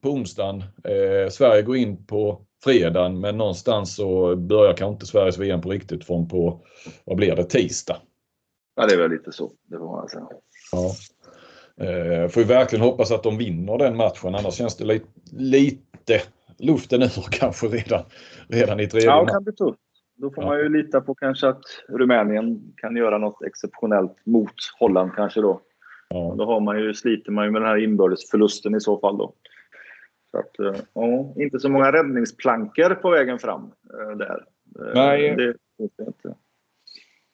på onsdagen. Eh, Sverige går in på fredagen men någonstans så börjar kanske inte Sveriges VM på riktigt från på, vad blir det, tisdag. Ja det är väl lite så, det får man säga. Ja. Eh, får vi verkligen hoppas att de vinner den matchen annars känns det lite, lite luften ur kanske redan, redan i tredje Ja, det kan bli tufft. Då får ja. man ju lita på kanske att Rumänien kan göra något exceptionellt mot Holland kanske då. Ja. Då har man ju, sliter man ju med den här inbördesförlusten i så fall då. Så att, eh, ja, inte så många räddningsplankor på vägen fram eh, där. Eh, Nej. Det, det,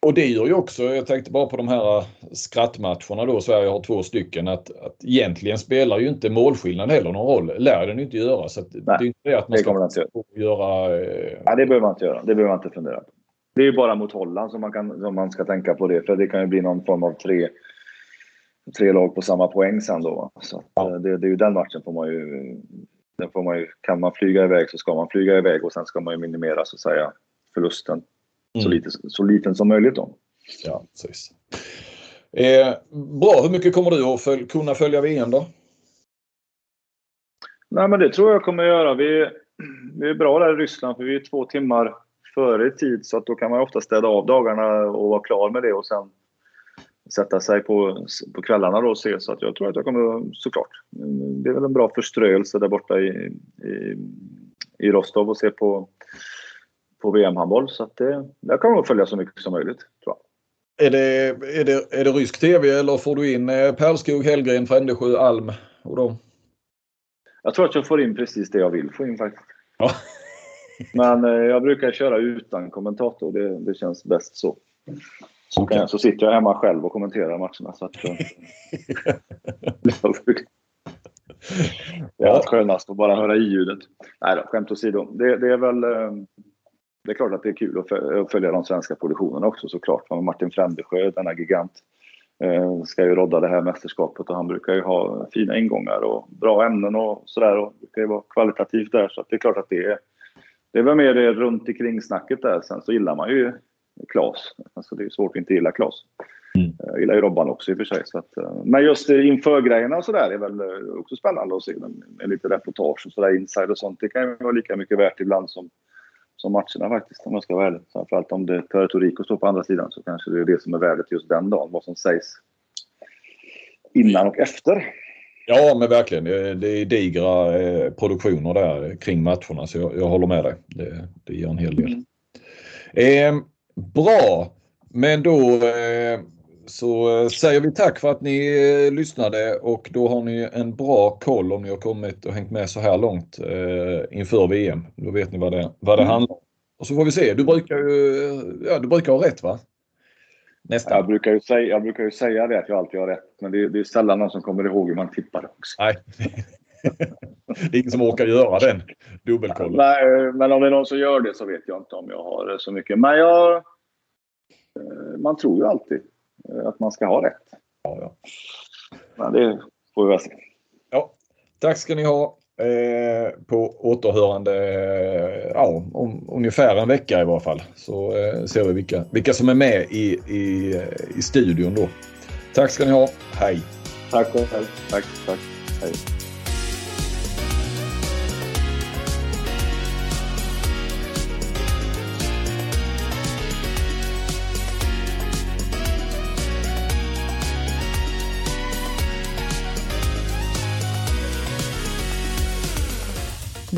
och det gör ju också, jag tänkte bara på de här äh, skrattmatcherna då, Sverige har två stycken, att, att egentligen spelar ju inte målskillnad heller någon roll. Lär den inte göra. Så Nej, det är inte det att man ska inte göra. Eh... Nej, det behöver man inte göra. Det behöver man inte fundera på. Det är ju bara mot Holland som man, kan, som man ska tänka på det, för det kan ju bli någon form av tre, tre lag på samma poäng sen då. Så ja. det, det, är ju den matchen får man ju, den får man ju, kan man flyga iväg så ska man flyga iväg och sen ska man ju minimera så att säga förlusten Mm. Så, lite, så liten som möjligt då. Ja, precis. Eh, bra, hur mycket kommer du att följ kunna följa VM då? Nej, men det tror jag kommer att göra. Vi, vi är bra där i Ryssland för vi är två timmar före i tid så att då kan man ofta städa av dagarna och vara klar med det och sen sätta sig på, på kvällarna då och se. Så att jag tror att jag kommer, såklart, det är väl en bra förströelse där borta i, i, i Rostov och se på på VM-handboll. Så att det, där kommer man följa så mycket som möjligt. Tror jag. Är det, är, det, är det rysk tv eller får du in eh, Pärlskog, Hellgren, Frändesjö, Alm och dem? Jag tror att jag får in precis det jag vill få in faktiskt. Ja. Men eh, jag brukar köra utan kommentator. Det, det känns bäst så. Så, okay. så sitter jag hemma själv och kommenterar matcherna. Så att, eh, det är skönast att bara höra i ljudet. Nej då, skämt åsido. Det, det är väl det är klart att det är kul att följa de svenska produktionerna också såklart. Martin Frändesjö, denna gigant, eh, ska ju rodda det här mästerskapet och han brukar ju ha fina ingångar och bra ämnen och sådär och det ska ju vara kvalitativt där så det är klart att det är det är väl mer det runt omkring snacket där. Sen så gillar man ju Klas. Alltså det är svårt att inte gilla Klas. Mm. Jag gillar ju Robban också i och för sig. Så att, eh, men just inför-grejerna och sådär är väl eh, också spännande att se. Med lite reportage och sådär, inside och sånt. Det kan ju vara lika mycket värt ibland som som matcherna faktiskt, om jag ska vara ärlig. Framförallt om det Puerto Rico står på andra sidan så kanske det är det som är värdet just den dagen, vad som sägs innan och efter. Ja men verkligen, det är digra eh, produktioner där kring matcherna så jag, jag håller med dig. Det, det ger en hel del. Mm. Eh, bra, men då eh, så eh, säger vi tack för att ni eh, lyssnade och då har ni en bra koll om ni har kommit och hängt med så här långt eh, inför VM. Då vet ni vad det, vad det mm. handlar om. Och så får vi se. Du brukar ju ja, du brukar ha rätt va? Nästan. Jag brukar, ju säga, jag brukar ju säga det att jag alltid har rätt. Men det, det är sällan någon som kommer ihåg hur man tippar också. Nej. det är ingen som orkar göra den dubbelkollen. Nej, men om det är någon som gör det så vet jag inte om jag har så mycket. Men jag... Man tror ju alltid. Eh, att man ska ha rätt. Ja, ja. Men det får vi väl se. Ja, tack ska ni ha. Eh, på återhörande eh, ja, om ungefär en vecka i varje fall. Så eh, ser vi vilka, vilka som är med i, i, i studion då. Tack ska ni ha. Hej! Tack själv. Tack, tack. Hej.